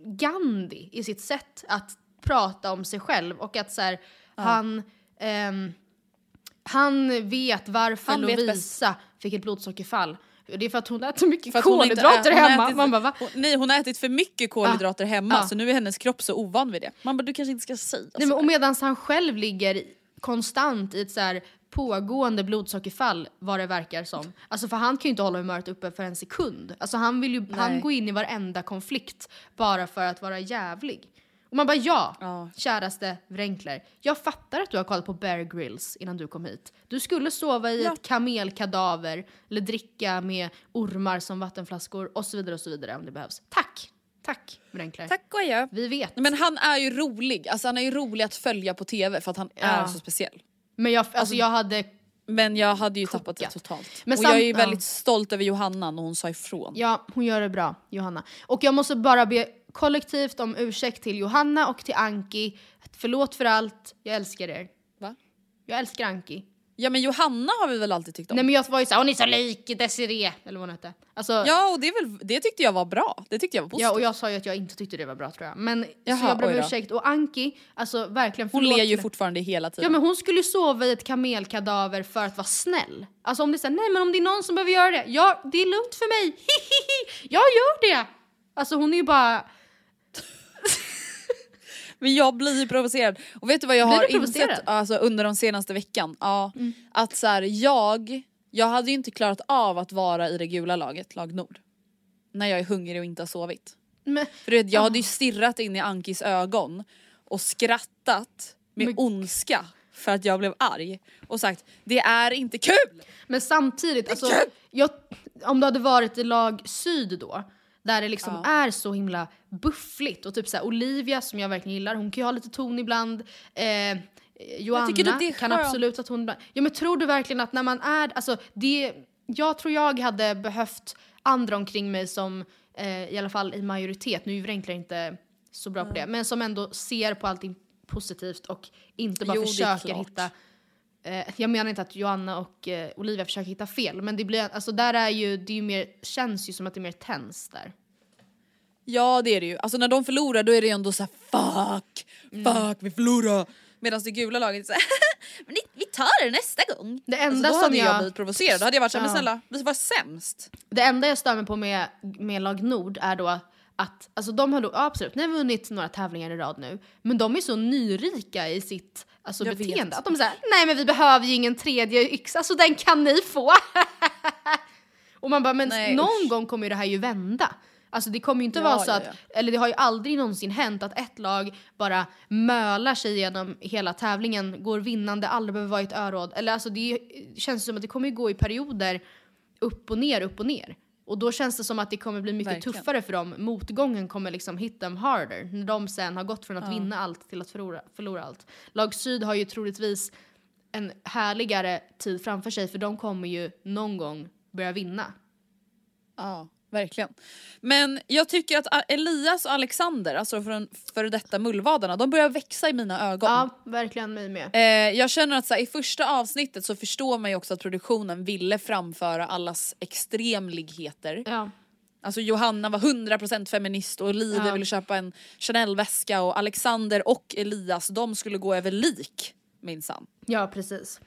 [SPEAKER 1] Gandhi i sitt sätt att prata om sig själv och att så här, han, ehm, han vet varför
[SPEAKER 2] Han vet
[SPEAKER 1] Lovisa fick ett blodsockerfall. Det är för att hon äter mycket
[SPEAKER 2] För hon
[SPEAKER 1] kolhydrater
[SPEAKER 2] hon har
[SPEAKER 1] hemma.
[SPEAKER 2] ätit-
[SPEAKER 1] Man bara, va?
[SPEAKER 2] hon, nej hon har ätit för mycket kolhydrater hemma
[SPEAKER 1] Ja.
[SPEAKER 2] så nu är hennes kropp så ovan vid det. Man bara du kanske inte ska säga
[SPEAKER 1] Nej, men, och medan han själv ligger konstant i ett så här pågående blodsockerfall vad det verkar som. Alltså för han kan ju inte hålla humöret uppe för en sekund. Alltså han vill ju, han
[SPEAKER 2] Nej.
[SPEAKER 1] går in i varenda konflikt bara för att vara jävlig. Och man bara ja,
[SPEAKER 2] Ja.
[SPEAKER 1] käraste Wrenkler. Jag fattar att du har kollat på Bear Grylls innan du kom hit. Du skulle sova i ett kamelkadaver eller dricka med ormar som vattenflaskor och så vidare och så vidare om det behövs. Tack! Tack Wrenkler.
[SPEAKER 2] Tack och adjö.
[SPEAKER 1] Vi vet.
[SPEAKER 2] Men han är ju rolig, alltså han är ju rolig att följa på tv för att han är
[SPEAKER 1] Ja.
[SPEAKER 2] så speciell.
[SPEAKER 1] Men jag, alltså, jag hade
[SPEAKER 2] Men jag hade ju tappat det totalt.
[SPEAKER 1] Men
[SPEAKER 2] och jag är väldigt stolt över Johanna när hon sa ifrån.
[SPEAKER 1] Ja, hon gör det bra, Johanna. Och jag måste bara be kollektivt om ursäkt till Johanna och till Anki. Förlåt för allt, jag älskar er.
[SPEAKER 2] Va?
[SPEAKER 1] Jag älskar Anki.
[SPEAKER 2] Ja men Johanna har vi väl alltid tyckt om?
[SPEAKER 1] Nej men jag var ju såhär, hon är så lik Desiree, eller vad hon hette. Alltså, ja.
[SPEAKER 2] Ja och det, väl, det tyckte jag var bra. Det tyckte jag var positivt.
[SPEAKER 1] och jag sa ju att jag inte tyckte det var bra tror jag. Men så
[SPEAKER 2] Jaha,
[SPEAKER 1] jag ber om ursäkt. Och Anki, alltså verkligen
[SPEAKER 2] hon
[SPEAKER 1] förlåt
[SPEAKER 2] ler ju fortfarande hela tiden.
[SPEAKER 1] Ja men hon skulle ju sova i ett kamelkadaver för att vara snäll. Alltså om det är såhär, nej men om det är någon som behöver göra det, ja det är lugnt för mig, Hihihi. jag gör det! Alltså hon är ju bara,
[SPEAKER 2] Men jag blir provocerad. Och vet du vad jag
[SPEAKER 1] Blir
[SPEAKER 2] har insett alltså, under de senaste veckan? Ja,
[SPEAKER 1] Mm.
[SPEAKER 2] Att så här, jag, jag hade ju inte klarat av att vara i det gula laget, lag Nord. När jag är hungrig och inte har sovit.
[SPEAKER 1] men,
[SPEAKER 2] För du vet, jag
[SPEAKER 1] Ah.
[SPEAKER 2] hade ju stirrat in i Ankis ögon och skrattat med
[SPEAKER 1] Men-
[SPEAKER 2] ondska för att jag blev arg och sagt det är inte kul!
[SPEAKER 1] Men samtidigt, alltså, jag, om du hade varit i lag syd då, där det liksom är så himla buffligt. Och typ såhär Olivia som jag verkligen gillar, hon kan ju ha lite ton ibland. Eh, Joanna
[SPEAKER 2] det är
[SPEAKER 1] kan absolut ton ibland. Ja men tror du verkligen att när man är, alltså det, jag tror jag hade behövt andra omkring mig som, eh, i alla fall i majoritet, nu är Wrenkler inte så bra på det, men som ändå ser på allting positivt och inte bara
[SPEAKER 2] Jo,
[SPEAKER 1] försöker hitta Eh, jag menar inte att Joanna och eh, Olivia försöker hitta fel, men det blir, alltså där är ju, det är ju mer, känns ju som att det är mer tens där.
[SPEAKER 2] Ja det är det ju. Alltså när de förlorar då är det ju ändå såhär fuck,
[SPEAKER 1] Mm.
[SPEAKER 2] fuck vi förlorar. Medan det gula laget är såhär men vi tar det nästa gång.
[SPEAKER 1] Det enda
[SPEAKER 2] alltså, då
[SPEAKER 1] som
[SPEAKER 2] hade jag
[SPEAKER 1] jag-
[SPEAKER 2] blivit provocerad, då hade jag varit såhär men
[SPEAKER 1] Ja.
[SPEAKER 2] snälla vi var sämst.
[SPEAKER 1] Det enda jag stör mig på med, med lag Nord är då att, alltså de har då, ja, absolut, ni har vunnit några tävlingar i rad nu, men de är så nyrika i sitt alltså,
[SPEAKER 2] Jag
[SPEAKER 1] beteende
[SPEAKER 2] vet.
[SPEAKER 1] att de säger nej men vi behöver ju ingen tredje yxa så den kan ni få. Och man bara, men
[SPEAKER 2] Nej,
[SPEAKER 1] någon
[SPEAKER 2] usch.
[SPEAKER 1] gång kommer ju det här ju vända. Alltså det kommer ju inte
[SPEAKER 2] Ja,
[SPEAKER 1] vara så
[SPEAKER 2] ja,
[SPEAKER 1] att,
[SPEAKER 2] ja.
[SPEAKER 1] eller det har ju aldrig någonsin hänt att ett lag bara mölar sig igenom hela tävlingen, går vinnande, aldrig behöver vara i ett öråd. Eller alltså det känns som att det kommer ju gå i perioder upp och ner, upp och ner. Och då känns det som att det kommer bli mycket
[SPEAKER 2] Verkligen.
[SPEAKER 1] tuffare för dem. Motgången kommer liksom hit them harder. När de sen har gått från att vinna allt till att förlora, förlora allt. Lag Syd har ju troligtvis en härligare tid framför sig för de kommer ju någon gång börja vinna.
[SPEAKER 2] Ja, verkligen. Men jag tycker att Elias och Alexander, alltså från före detta Mullvadarna, de börjar växa i mina ögon.
[SPEAKER 1] Ja, verkligen mig med.
[SPEAKER 2] Eh, jag känner att så här, i första avsnittet så förstår man ju också att produktionen ville framföra allas extremligheter.
[SPEAKER 1] Ja.
[SPEAKER 2] Alltså Johanna var 100% feminist och Olivia
[SPEAKER 1] Ja.
[SPEAKER 2] ville köpa en Chanel-väska och Alexander och Elias de skulle gå över lik minsann.
[SPEAKER 1] ja, precis.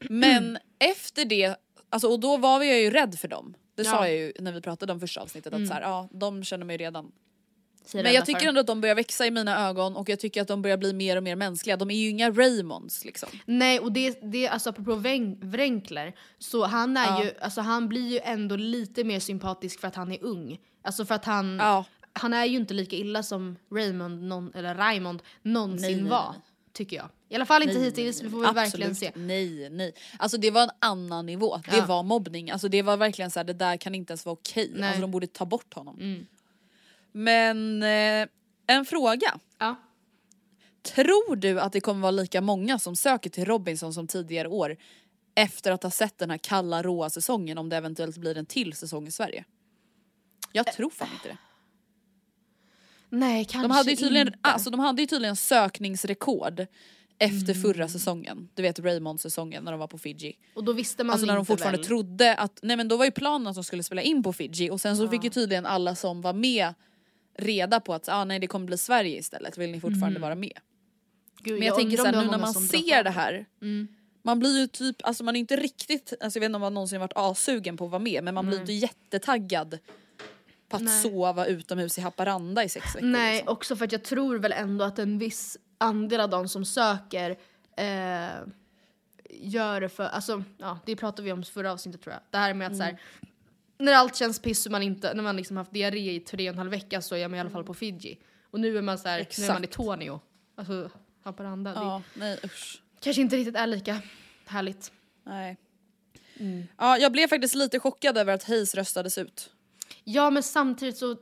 [SPEAKER 2] Men efter det, alltså, och då var jag ju rädd för dem. Det sa
[SPEAKER 1] Ja.
[SPEAKER 2] jag ju när vi pratade om första avsnittet att så här, ja de känner mig redan.
[SPEAKER 1] Säger
[SPEAKER 2] Men jag tycker ändå att de börjar växa i mina ögon och jag tycker att de börjar bli mer och mer mänskliga. De är ju inga Raymonds liksom.
[SPEAKER 1] Nej, och det, det alltså apropå Wren- Wrenkler, så han är
[SPEAKER 2] Ja.
[SPEAKER 1] ju, alltså han blir ju ändå lite mer sympatisk för att han är ung. Alltså för att han,
[SPEAKER 2] Ja.
[SPEAKER 1] han är ju inte lika illa som Raymond, någon, eller Raymond någonsin
[SPEAKER 2] Nej, nej,
[SPEAKER 1] var.
[SPEAKER 2] nej.
[SPEAKER 1] Tycker jag. I alla fall inte
[SPEAKER 2] Nej,
[SPEAKER 1] hittills, vi får väl verkligen se.
[SPEAKER 2] Nej, nej. Alltså det var en annan nivå. Det
[SPEAKER 1] Ja.
[SPEAKER 2] var mobbning. Alltså det var verkligen så här, det där kan inte ens vara okej.
[SPEAKER 1] Mm.
[SPEAKER 2] Alltså de borde ta bort honom. Men eh, en fråga.
[SPEAKER 1] Ja.
[SPEAKER 2] Tror du att det kommer vara lika många som söker till Robinson som tidigare år efter att ha sett den här kalla råa säsongen om det eventuellt blir en till säsong i Sverige? Jag tror fan inte det.
[SPEAKER 1] Nej, kanske
[SPEAKER 2] De hade ju tydligen,
[SPEAKER 1] inte.
[SPEAKER 2] alltså, de hade ju tydligen sökningsrekord efter
[SPEAKER 1] Mm.
[SPEAKER 2] förra säsongen. Du vet Raymond-säsongen när de var på Fiji.
[SPEAKER 1] och då visste man
[SPEAKER 2] Alltså när de fortfarande
[SPEAKER 1] väl.
[SPEAKER 2] trodde att, nej men då var ju planen att de skulle spela in på Fiji och sen så fick ju tydligen alla som var med reda på att ah, nej det kommer bli Sverige istället, vill ni fortfarande vara med?
[SPEAKER 1] Gud,
[SPEAKER 2] Men jag, tänker
[SPEAKER 1] undrar om
[SPEAKER 2] såhär nu när man ser det här, man blir ju typ, alltså man är inte riktigt, alltså jag vet inte om man någonsin varit asugen på att vara med men man blir inte jättetaggad på att
[SPEAKER 1] Nej.
[SPEAKER 2] sova utomhus i Haparanda i sex veckor.
[SPEAKER 1] Nej,
[SPEAKER 2] liksom.
[SPEAKER 1] också för att jag tror väl ändå att en viss andel av de som söker eh, gör det för, alltså ja, det pratade vi om förra avsnittet tror jag. Det här med att så här, när allt känns piss och man inte, när man liksom haft diarré i tre och en halv vecka så är man i alla fall på Fiji. Och nu är man så här, nu är man i. Tornio. Alltså Haparanda. Det
[SPEAKER 2] Ja, nej usch.
[SPEAKER 1] kanske inte riktigt är lika härligt.
[SPEAKER 2] Nej.
[SPEAKER 1] Mm.
[SPEAKER 2] Ja, jag blev faktiskt lite chockad över att Hayes röstades ut.
[SPEAKER 1] Ja men samtidigt så,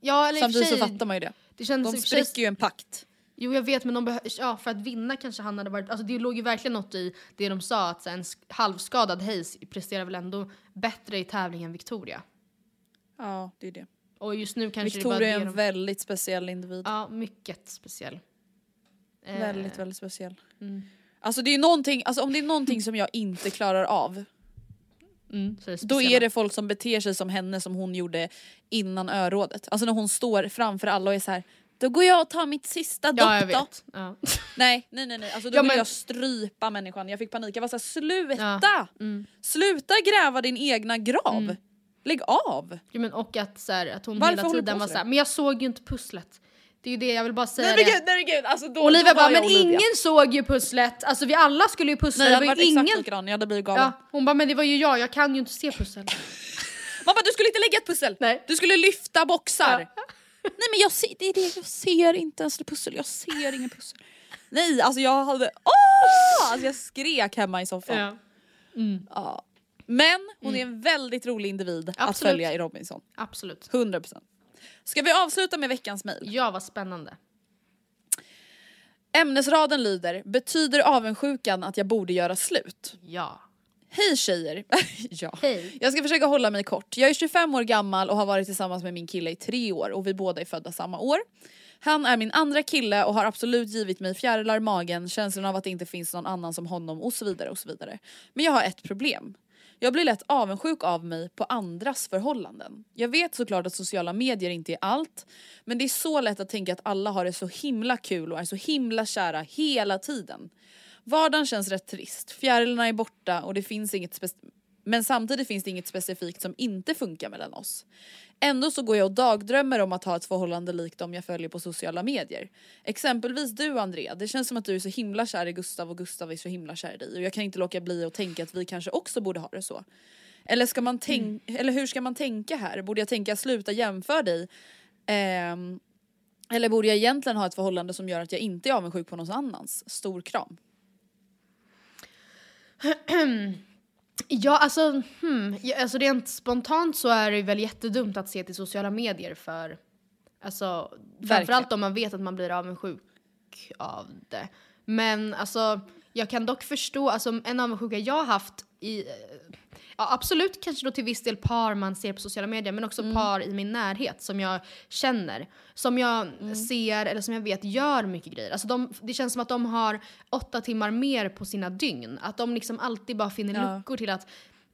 [SPEAKER 1] ja eller
[SPEAKER 2] Samtidigt så
[SPEAKER 1] sig,
[SPEAKER 2] fattar man ju det.
[SPEAKER 1] det känns
[SPEAKER 2] De spricker ju en pakt.
[SPEAKER 1] Jo jag vet men de behö- ja, för att vinna kanske han hade varit, alltså det låg ju verkligen något i det de sa att så en sk- halvskadad Hayes presterar väl ändå bättre i tävling än Victoria.
[SPEAKER 2] Ja, det är det.
[SPEAKER 1] Och just nu kanske
[SPEAKER 2] Victoria
[SPEAKER 1] det
[SPEAKER 2] är en
[SPEAKER 1] de,
[SPEAKER 2] väldigt speciell individ.
[SPEAKER 1] Ja, mycket speciell. Eh,
[SPEAKER 2] Väldigt, väldigt speciell.
[SPEAKER 1] mm.
[SPEAKER 2] Alltså det är någonting, alltså om det är någonting som jag inte klarar av,
[SPEAKER 1] Mm, är
[SPEAKER 2] då är det folk som beter sig som henne som hon gjorde innan örådet. Alltså när hon står framför alla och är så här. Då går jag och tar mitt sista
[SPEAKER 1] Ja
[SPEAKER 2] då.
[SPEAKER 1] Ja.
[SPEAKER 2] Nej nej nej, nej. Alltså då
[SPEAKER 1] Ja,
[SPEAKER 2] vill
[SPEAKER 1] men-
[SPEAKER 2] jag strypa människan. Jag fick panik, jag var såhär sluta!
[SPEAKER 1] Ja, mm.
[SPEAKER 2] Sluta gräva din egna grav! Lägg av!
[SPEAKER 1] Jo, men och att, så här, att hon
[SPEAKER 2] Varför
[SPEAKER 1] hela tiden var såhär, men jag såg ju inte pusslet. Det är ju det jag vill bara säga
[SPEAKER 2] Nej men gud, nej men gud! Alltså då,
[SPEAKER 1] Olivia
[SPEAKER 2] då
[SPEAKER 1] bara, men
[SPEAKER 2] Olivia.
[SPEAKER 1] ingen såg ju pusslet. Alltså vi alla skulle ju pussla,
[SPEAKER 2] Nej jag
[SPEAKER 1] det var ju
[SPEAKER 2] exakt
[SPEAKER 1] ingen.
[SPEAKER 2] likadan, jag hade blivit galen.
[SPEAKER 1] Ja, hon bara, men det var ju jag, jag kan ju inte se pussel.
[SPEAKER 2] Mamma du skulle inte lägga ett pussel!
[SPEAKER 1] Nej.
[SPEAKER 2] Du skulle lyfta boxar!
[SPEAKER 1] Ja.
[SPEAKER 2] Nej men jag ser, det är det, jag ser inte ens ett pussel, jag ser ingen pussel. Nej alltså jag hade, åh! Alltså jag skrek hemma i soffan.
[SPEAKER 1] Ja.
[SPEAKER 2] Ja. Men hon är en väldigt rolig individ att
[SPEAKER 1] Absolut.
[SPEAKER 2] följa i Robinson.
[SPEAKER 1] Absolut.
[SPEAKER 2] 100%. Ska vi avsluta med veckans mejl?
[SPEAKER 1] Ja, vad spännande.
[SPEAKER 2] Ämnesraden lyder, betyder avundsjukan att jag borde göra slut?
[SPEAKER 1] Ja.
[SPEAKER 2] Hej tjejer! ja.
[SPEAKER 1] Hej.
[SPEAKER 2] Jag ska försöka hålla mig kort. Jag är 25 år gammal och har varit tillsammans med min kille i tre år och vi båda är födda samma år. Han är min andra kille och har absolut givit mig fjärilar i magen, känslan av att det inte finns någon annan som honom och så vidare och så vidare. Men jag har ett problem. Jag blir lätt avundsjuk av mig på andras förhållanden. Jag vet såklart att sociala medier inte är allt, men det är så lätt att tänka att alla har det så himla kul och är så himla kära hela tiden. Vardagen känns rätt trist, fjärilarna är borta och det finns inget men samtidigt finns det inget specifikt som inte funkar mellan oss. Ändå så går jag och dagdrömmer om att ha ett förhållande likt dem jag följer på sociala medier. Exempelvis du Andrea, det känns som att du är så himla kär i Gustav och Gustav är så himla kär i dig och jag kan inte låta bli att tänka att vi kanske också borde ha det så. Eller, ska man tänk- eller hur ska man tänka här? Borde jag tänka sluta jämföra dig? Ehm, eller borde jag egentligen ha ett förhållande som gör att jag inte är avundsjuk på någon annans? Stor kram.
[SPEAKER 1] Ja, alltså, hmm, ja, alltså rent spontant så är det väl jättedumt att se till sociala medier för Alltså framförallt om man vet att man blir avundsjuk av det. Men alltså jag kan dock förstå, alltså en avundsjuka jag har haft i Ja, absolut kanske då till viss del par man ser på sociala medier men också par i min närhet som jag känner. Som jag ser eller som jag vet gör mycket grejer. Alltså de, det känns som att de har åtta timmar mer på sina dygn. Att de liksom alltid bara finner
[SPEAKER 2] Ja.
[SPEAKER 1] luckor till att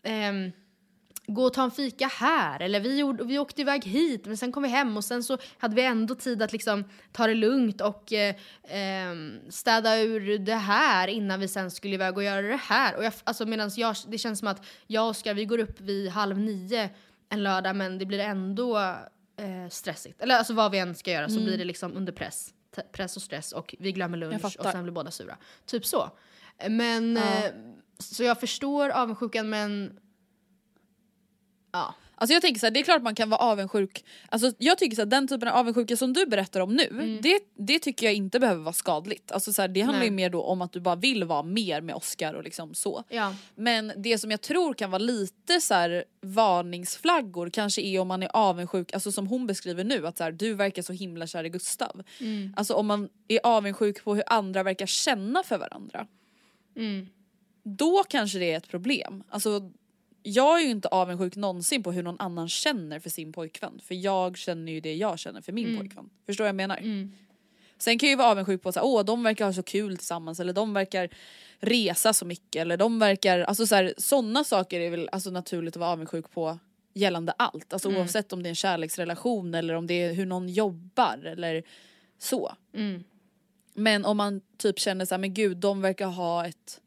[SPEAKER 1] ehm, gå och ta en fika här eller vi, gjorde, vi åkte iväg hit men sen kom vi hem och sen så hade vi ändå tid att liksom ta det lugnt och eh, ehm, städa ur det här innan vi sen skulle iväg och göra det här. Och jag, alltså medans jag, det känns som att jag och Oskar vi går upp vid halv nio en lördag men det blir ändå eh, stressigt. Eller alltså vad vi än ska göra så blir det liksom under press. T- press och stress och vi glömmer lunch och sen blir båda sura. Typ så. Men, eh, så jag förstår avundsjukan men Ja.
[SPEAKER 2] Alltså jag tänker så här, det är klart man kan vara avundsjuk. Alltså jag tycker så här, den typen av avundsjuka som du berättar om nu, det, det tycker jag inte behöver vara skadligt. Alltså så här, det handlar
[SPEAKER 1] Nej.
[SPEAKER 2] ju mer då om att du bara vill vara mer med Oscar och liksom så.
[SPEAKER 1] Ja.
[SPEAKER 2] Men det som jag tror kan vara lite så här varningsflaggor kanske är om man är avundsjuk, alltså som hon beskriver nu att så här, du verkar så himla kär i Gustav. Alltså om man är avundsjuk på hur andra verkar känna för varandra. Då kanske det är ett problem. Alltså jag är ju inte avundsjuk någonsin på hur någon annan känner för sin pojkvän. För jag känner ju det jag känner för min pojkvän. Förstår vad jag menar? Sen kan jag ju vara avundsjuk på att åh de verkar ha så kul tillsammans eller de verkar resa så mycket eller de verkar, alltså så sådana saker är väl alltså naturligt att vara avundsjuk på gällande allt. Alltså oavsett om det är en kärleksrelation eller om det är hur någon jobbar eller så. Men om man typ känner så här, men gud de verkar ha ett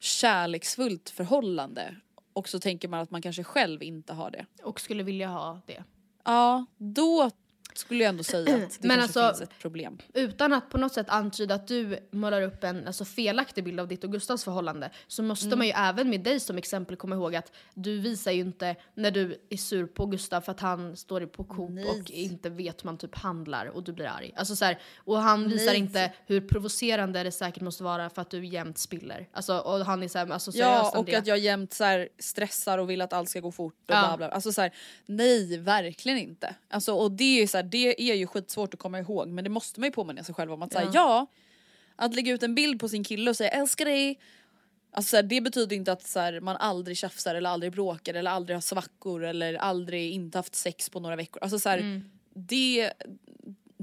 [SPEAKER 2] kärleksfullt förhållande och så tänker man att man kanske själv inte har det.
[SPEAKER 1] Och skulle vilja ha det.
[SPEAKER 2] Ja, då skulle jag ändå säga att det
[SPEAKER 1] Men
[SPEAKER 2] kanske
[SPEAKER 1] alltså-
[SPEAKER 2] finns ett problem.
[SPEAKER 1] Utan att på något sätt antyda att du målar upp en alltså, felaktig bild av ditt och Gustavs förhållande så måste
[SPEAKER 2] Mm.
[SPEAKER 1] man ju även med dig som exempel komma ihåg att du visar ju inte när du är sur på Gustav för att han står på Coop och inte vet hur man typ handlar och du blir arg. Alltså, så här, och han visar
[SPEAKER 2] Nej.
[SPEAKER 1] inte hur provocerande det säkert måste vara för att du jämt spiller. Alltså, och han är så här, alltså,
[SPEAKER 2] Ja, och
[SPEAKER 1] Andrea.
[SPEAKER 2] att jag jämt så här stressar och vill att allt ska gå fort och
[SPEAKER 1] Ja.
[SPEAKER 2] bla bla. Alltså så här, nej, verkligen inte. Alltså, och det är, så här, det är ju skitsvårt att komma ihåg men det måste man ju påminna sig själv om. Att säga ja, att lägga ut en bild på sin kille och säga älskar dig. Alltså så här, det betyder inte att så här, man aldrig tjafsar eller aldrig bråkar eller aldrig har svackor eller aldrig inte haft sex på några veckor. Alltså så här, det,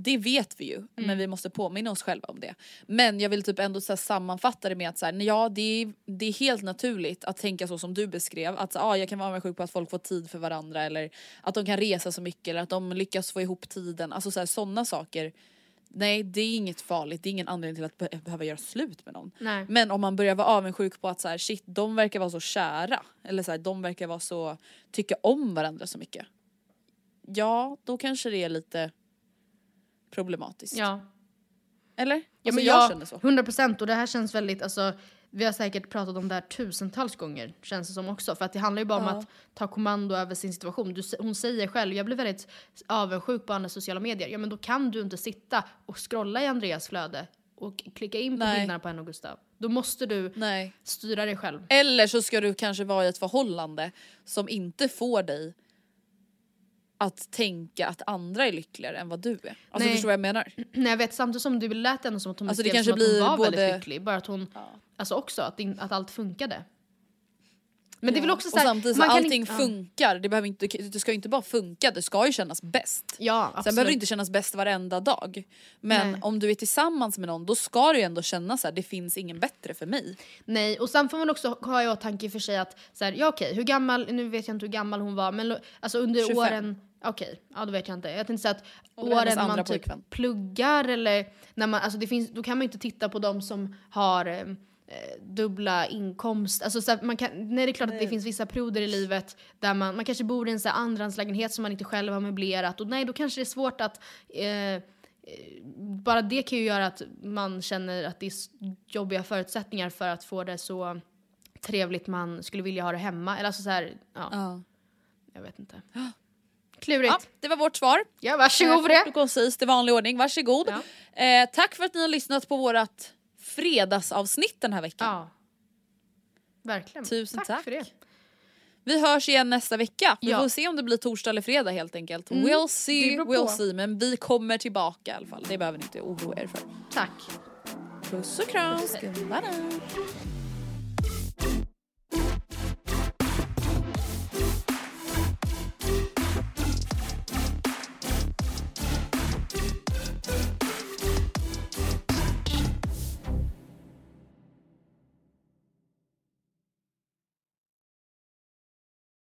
[SPEAKER 2] det vet vi ju men vi måste påminna oss själva om det. Men jag vill typ ändå så sammanfatta det med att så här, ja, det, är, det är helt naturligt att tänka så som du beskrev. Att så, ah, jag kan vara avundsjuk på att folk får tid för varandra eller att de kan resa så mycket eller att de lyckas få ihop tiden. Alltså så här, sådana saker. Nej det är inget farligt, det är ingen anledning till att be- behöva göra slut med någon.
[SPEAKER 1] Nej.
[SPEAKER 2] Men om man börjar vara avundsjuk på att så här, shit de verkar vara så kära eller så här, de verkar vara så, tycka om varandra så mycket. Ja då kanske det är lite problematiskt.
[SPEAKER 1] Ja.
[SPEAKER 2] Eller?
[SPEAKER 1] Ja,
[SPEAKER 2] Alltså,
[SPEAKER 1] men
[SPEAKER 2] jag
[SPEAKER 1] jag,
[SPEAKER 2] känner så.
[SPEAKER 1] 100 procent och det här känns väldigt, alltså vi har säkert pratat om det här tusentals gånger känns det som också. För att det handlar ju bara om
[SPEAKER 2] Ja.
[SPEAKER 1] att ta kommando över sin situation. Du, hon säger själv, jag blir väldigt avundsjuk på andra sociala medier. Ja men då kan du inte sitta och scrolla i Andreas flöde och klicka in på
[SPEAKER 2] Nej.
[SPEAKER 1] bilderna på henne och Gustav. Då måste du
[SPEAKER 2] Nej.
[SPEAKER 1] styra dig själv.
[SPEAKER 2] Eller så ska du kanske vara i ett förhållande som inte får dig att tänka att andra är lyckligare än vad du är. Alltså
[SPEAKER 1] Nej.
[SPEAKER 2] förstår vad jag menar?
[SPEAKER 1] Nej jag vet samtidigt som du lät ändå som att hon
[SPEAKER 2] Alltså, det kanske
[SPEAKER 1] som att hon
[SPEAKER 2] blir
[SPEAKER 1] var
[SPEAKER 2] både-
[SPEAKER 1] väldigt lycklig. Bara att hon, alltså också att, in, att allt funkade. Men det är väl också så
[SPEAKER 2] och samtidigt så allting
[SPEAKER 1] inte- ja.
[SPEAKER 2] funkar, det, behöver inte, det ska ju inte bara funka, det ska ju kännas bäst.
[SPEAKER 1] Ja,
[SPEAKER 2] Sen
[SPEAKER 1] absolut.
[SPEAKER 2] behöver det inte kännas bäst varenda dag. Men
[SPEAKER 1] Nej.
[SPEAKER 2] om du är tillsammans med någon då ska du ju ändå känna så här, det finns ingen bättre för mig.
[SPEAKER 1] Nej, och sen får man också ha i åtanke för sig att så här, ja okej, hur gammal, nu vet jag inte hur gammal hon var, men alltså under
[SPEAKER 2] 25.
[SPEAKER 1] åren, okej, ja då vet jag inte. Jag tänkte säga att åren man typ
[SPEAKER 2] pojkvän.
[SPEAKER 1] pluggar eller när man, alltså det finns, då kan man ju inte titta på de som har eh, dubbla inkomst, alltså så man kan, nej det är klart att det finns vissa perioder i livet där man, man kanske bor i en så andrahandslägenhet som man inte själv har möblerat och nej då kanske det är svårt att eh, bara det kan ju göra att man känner att det är jobbiga förutsättningar för att få det så trevligt man skulle vilja ha det hemma. Eller alltså så här, ja,
[SPEAKER 2] Ja.
[SPEAKER 1] jag vet inte. Klurigt.
[SPEAKER 2] Ja, det var vårt svar.
[SPEAKER 1] Ja, varsågod för
[SPEAKER 2] Eh, Kort
[SPEAKER 1] det.
[SPEAKER 2] och koncist i vanlig ordning, varsågod.
[SPEAKER 1] Ja.
[SPEAKER 2] Eh, tack för att ni har lyssnat på vårt fredagsavsnitt den här veckan.
[SPEAKER 1] Ja. Verkligen.
[SPEAKER 2] Tusen tack.
[SPEAKER 1] för det.
[SPEAKER 2] Vi hörs igen nästa vecka. Vi
[SPEAKER 1] Ja. Mm.
[SPEAKER 2] får se om det blir torsdag eller fredag helt enkelt. We'll
[SPEAKER 1] det
[SPEAKER 2] see, we'll see. Men vi kommer tillbaka i alla fall. Det behöver ni inte oroa er för.
[SPEAKER 1] Tack.
[SPEAKER 2] Puss och kram. Bye.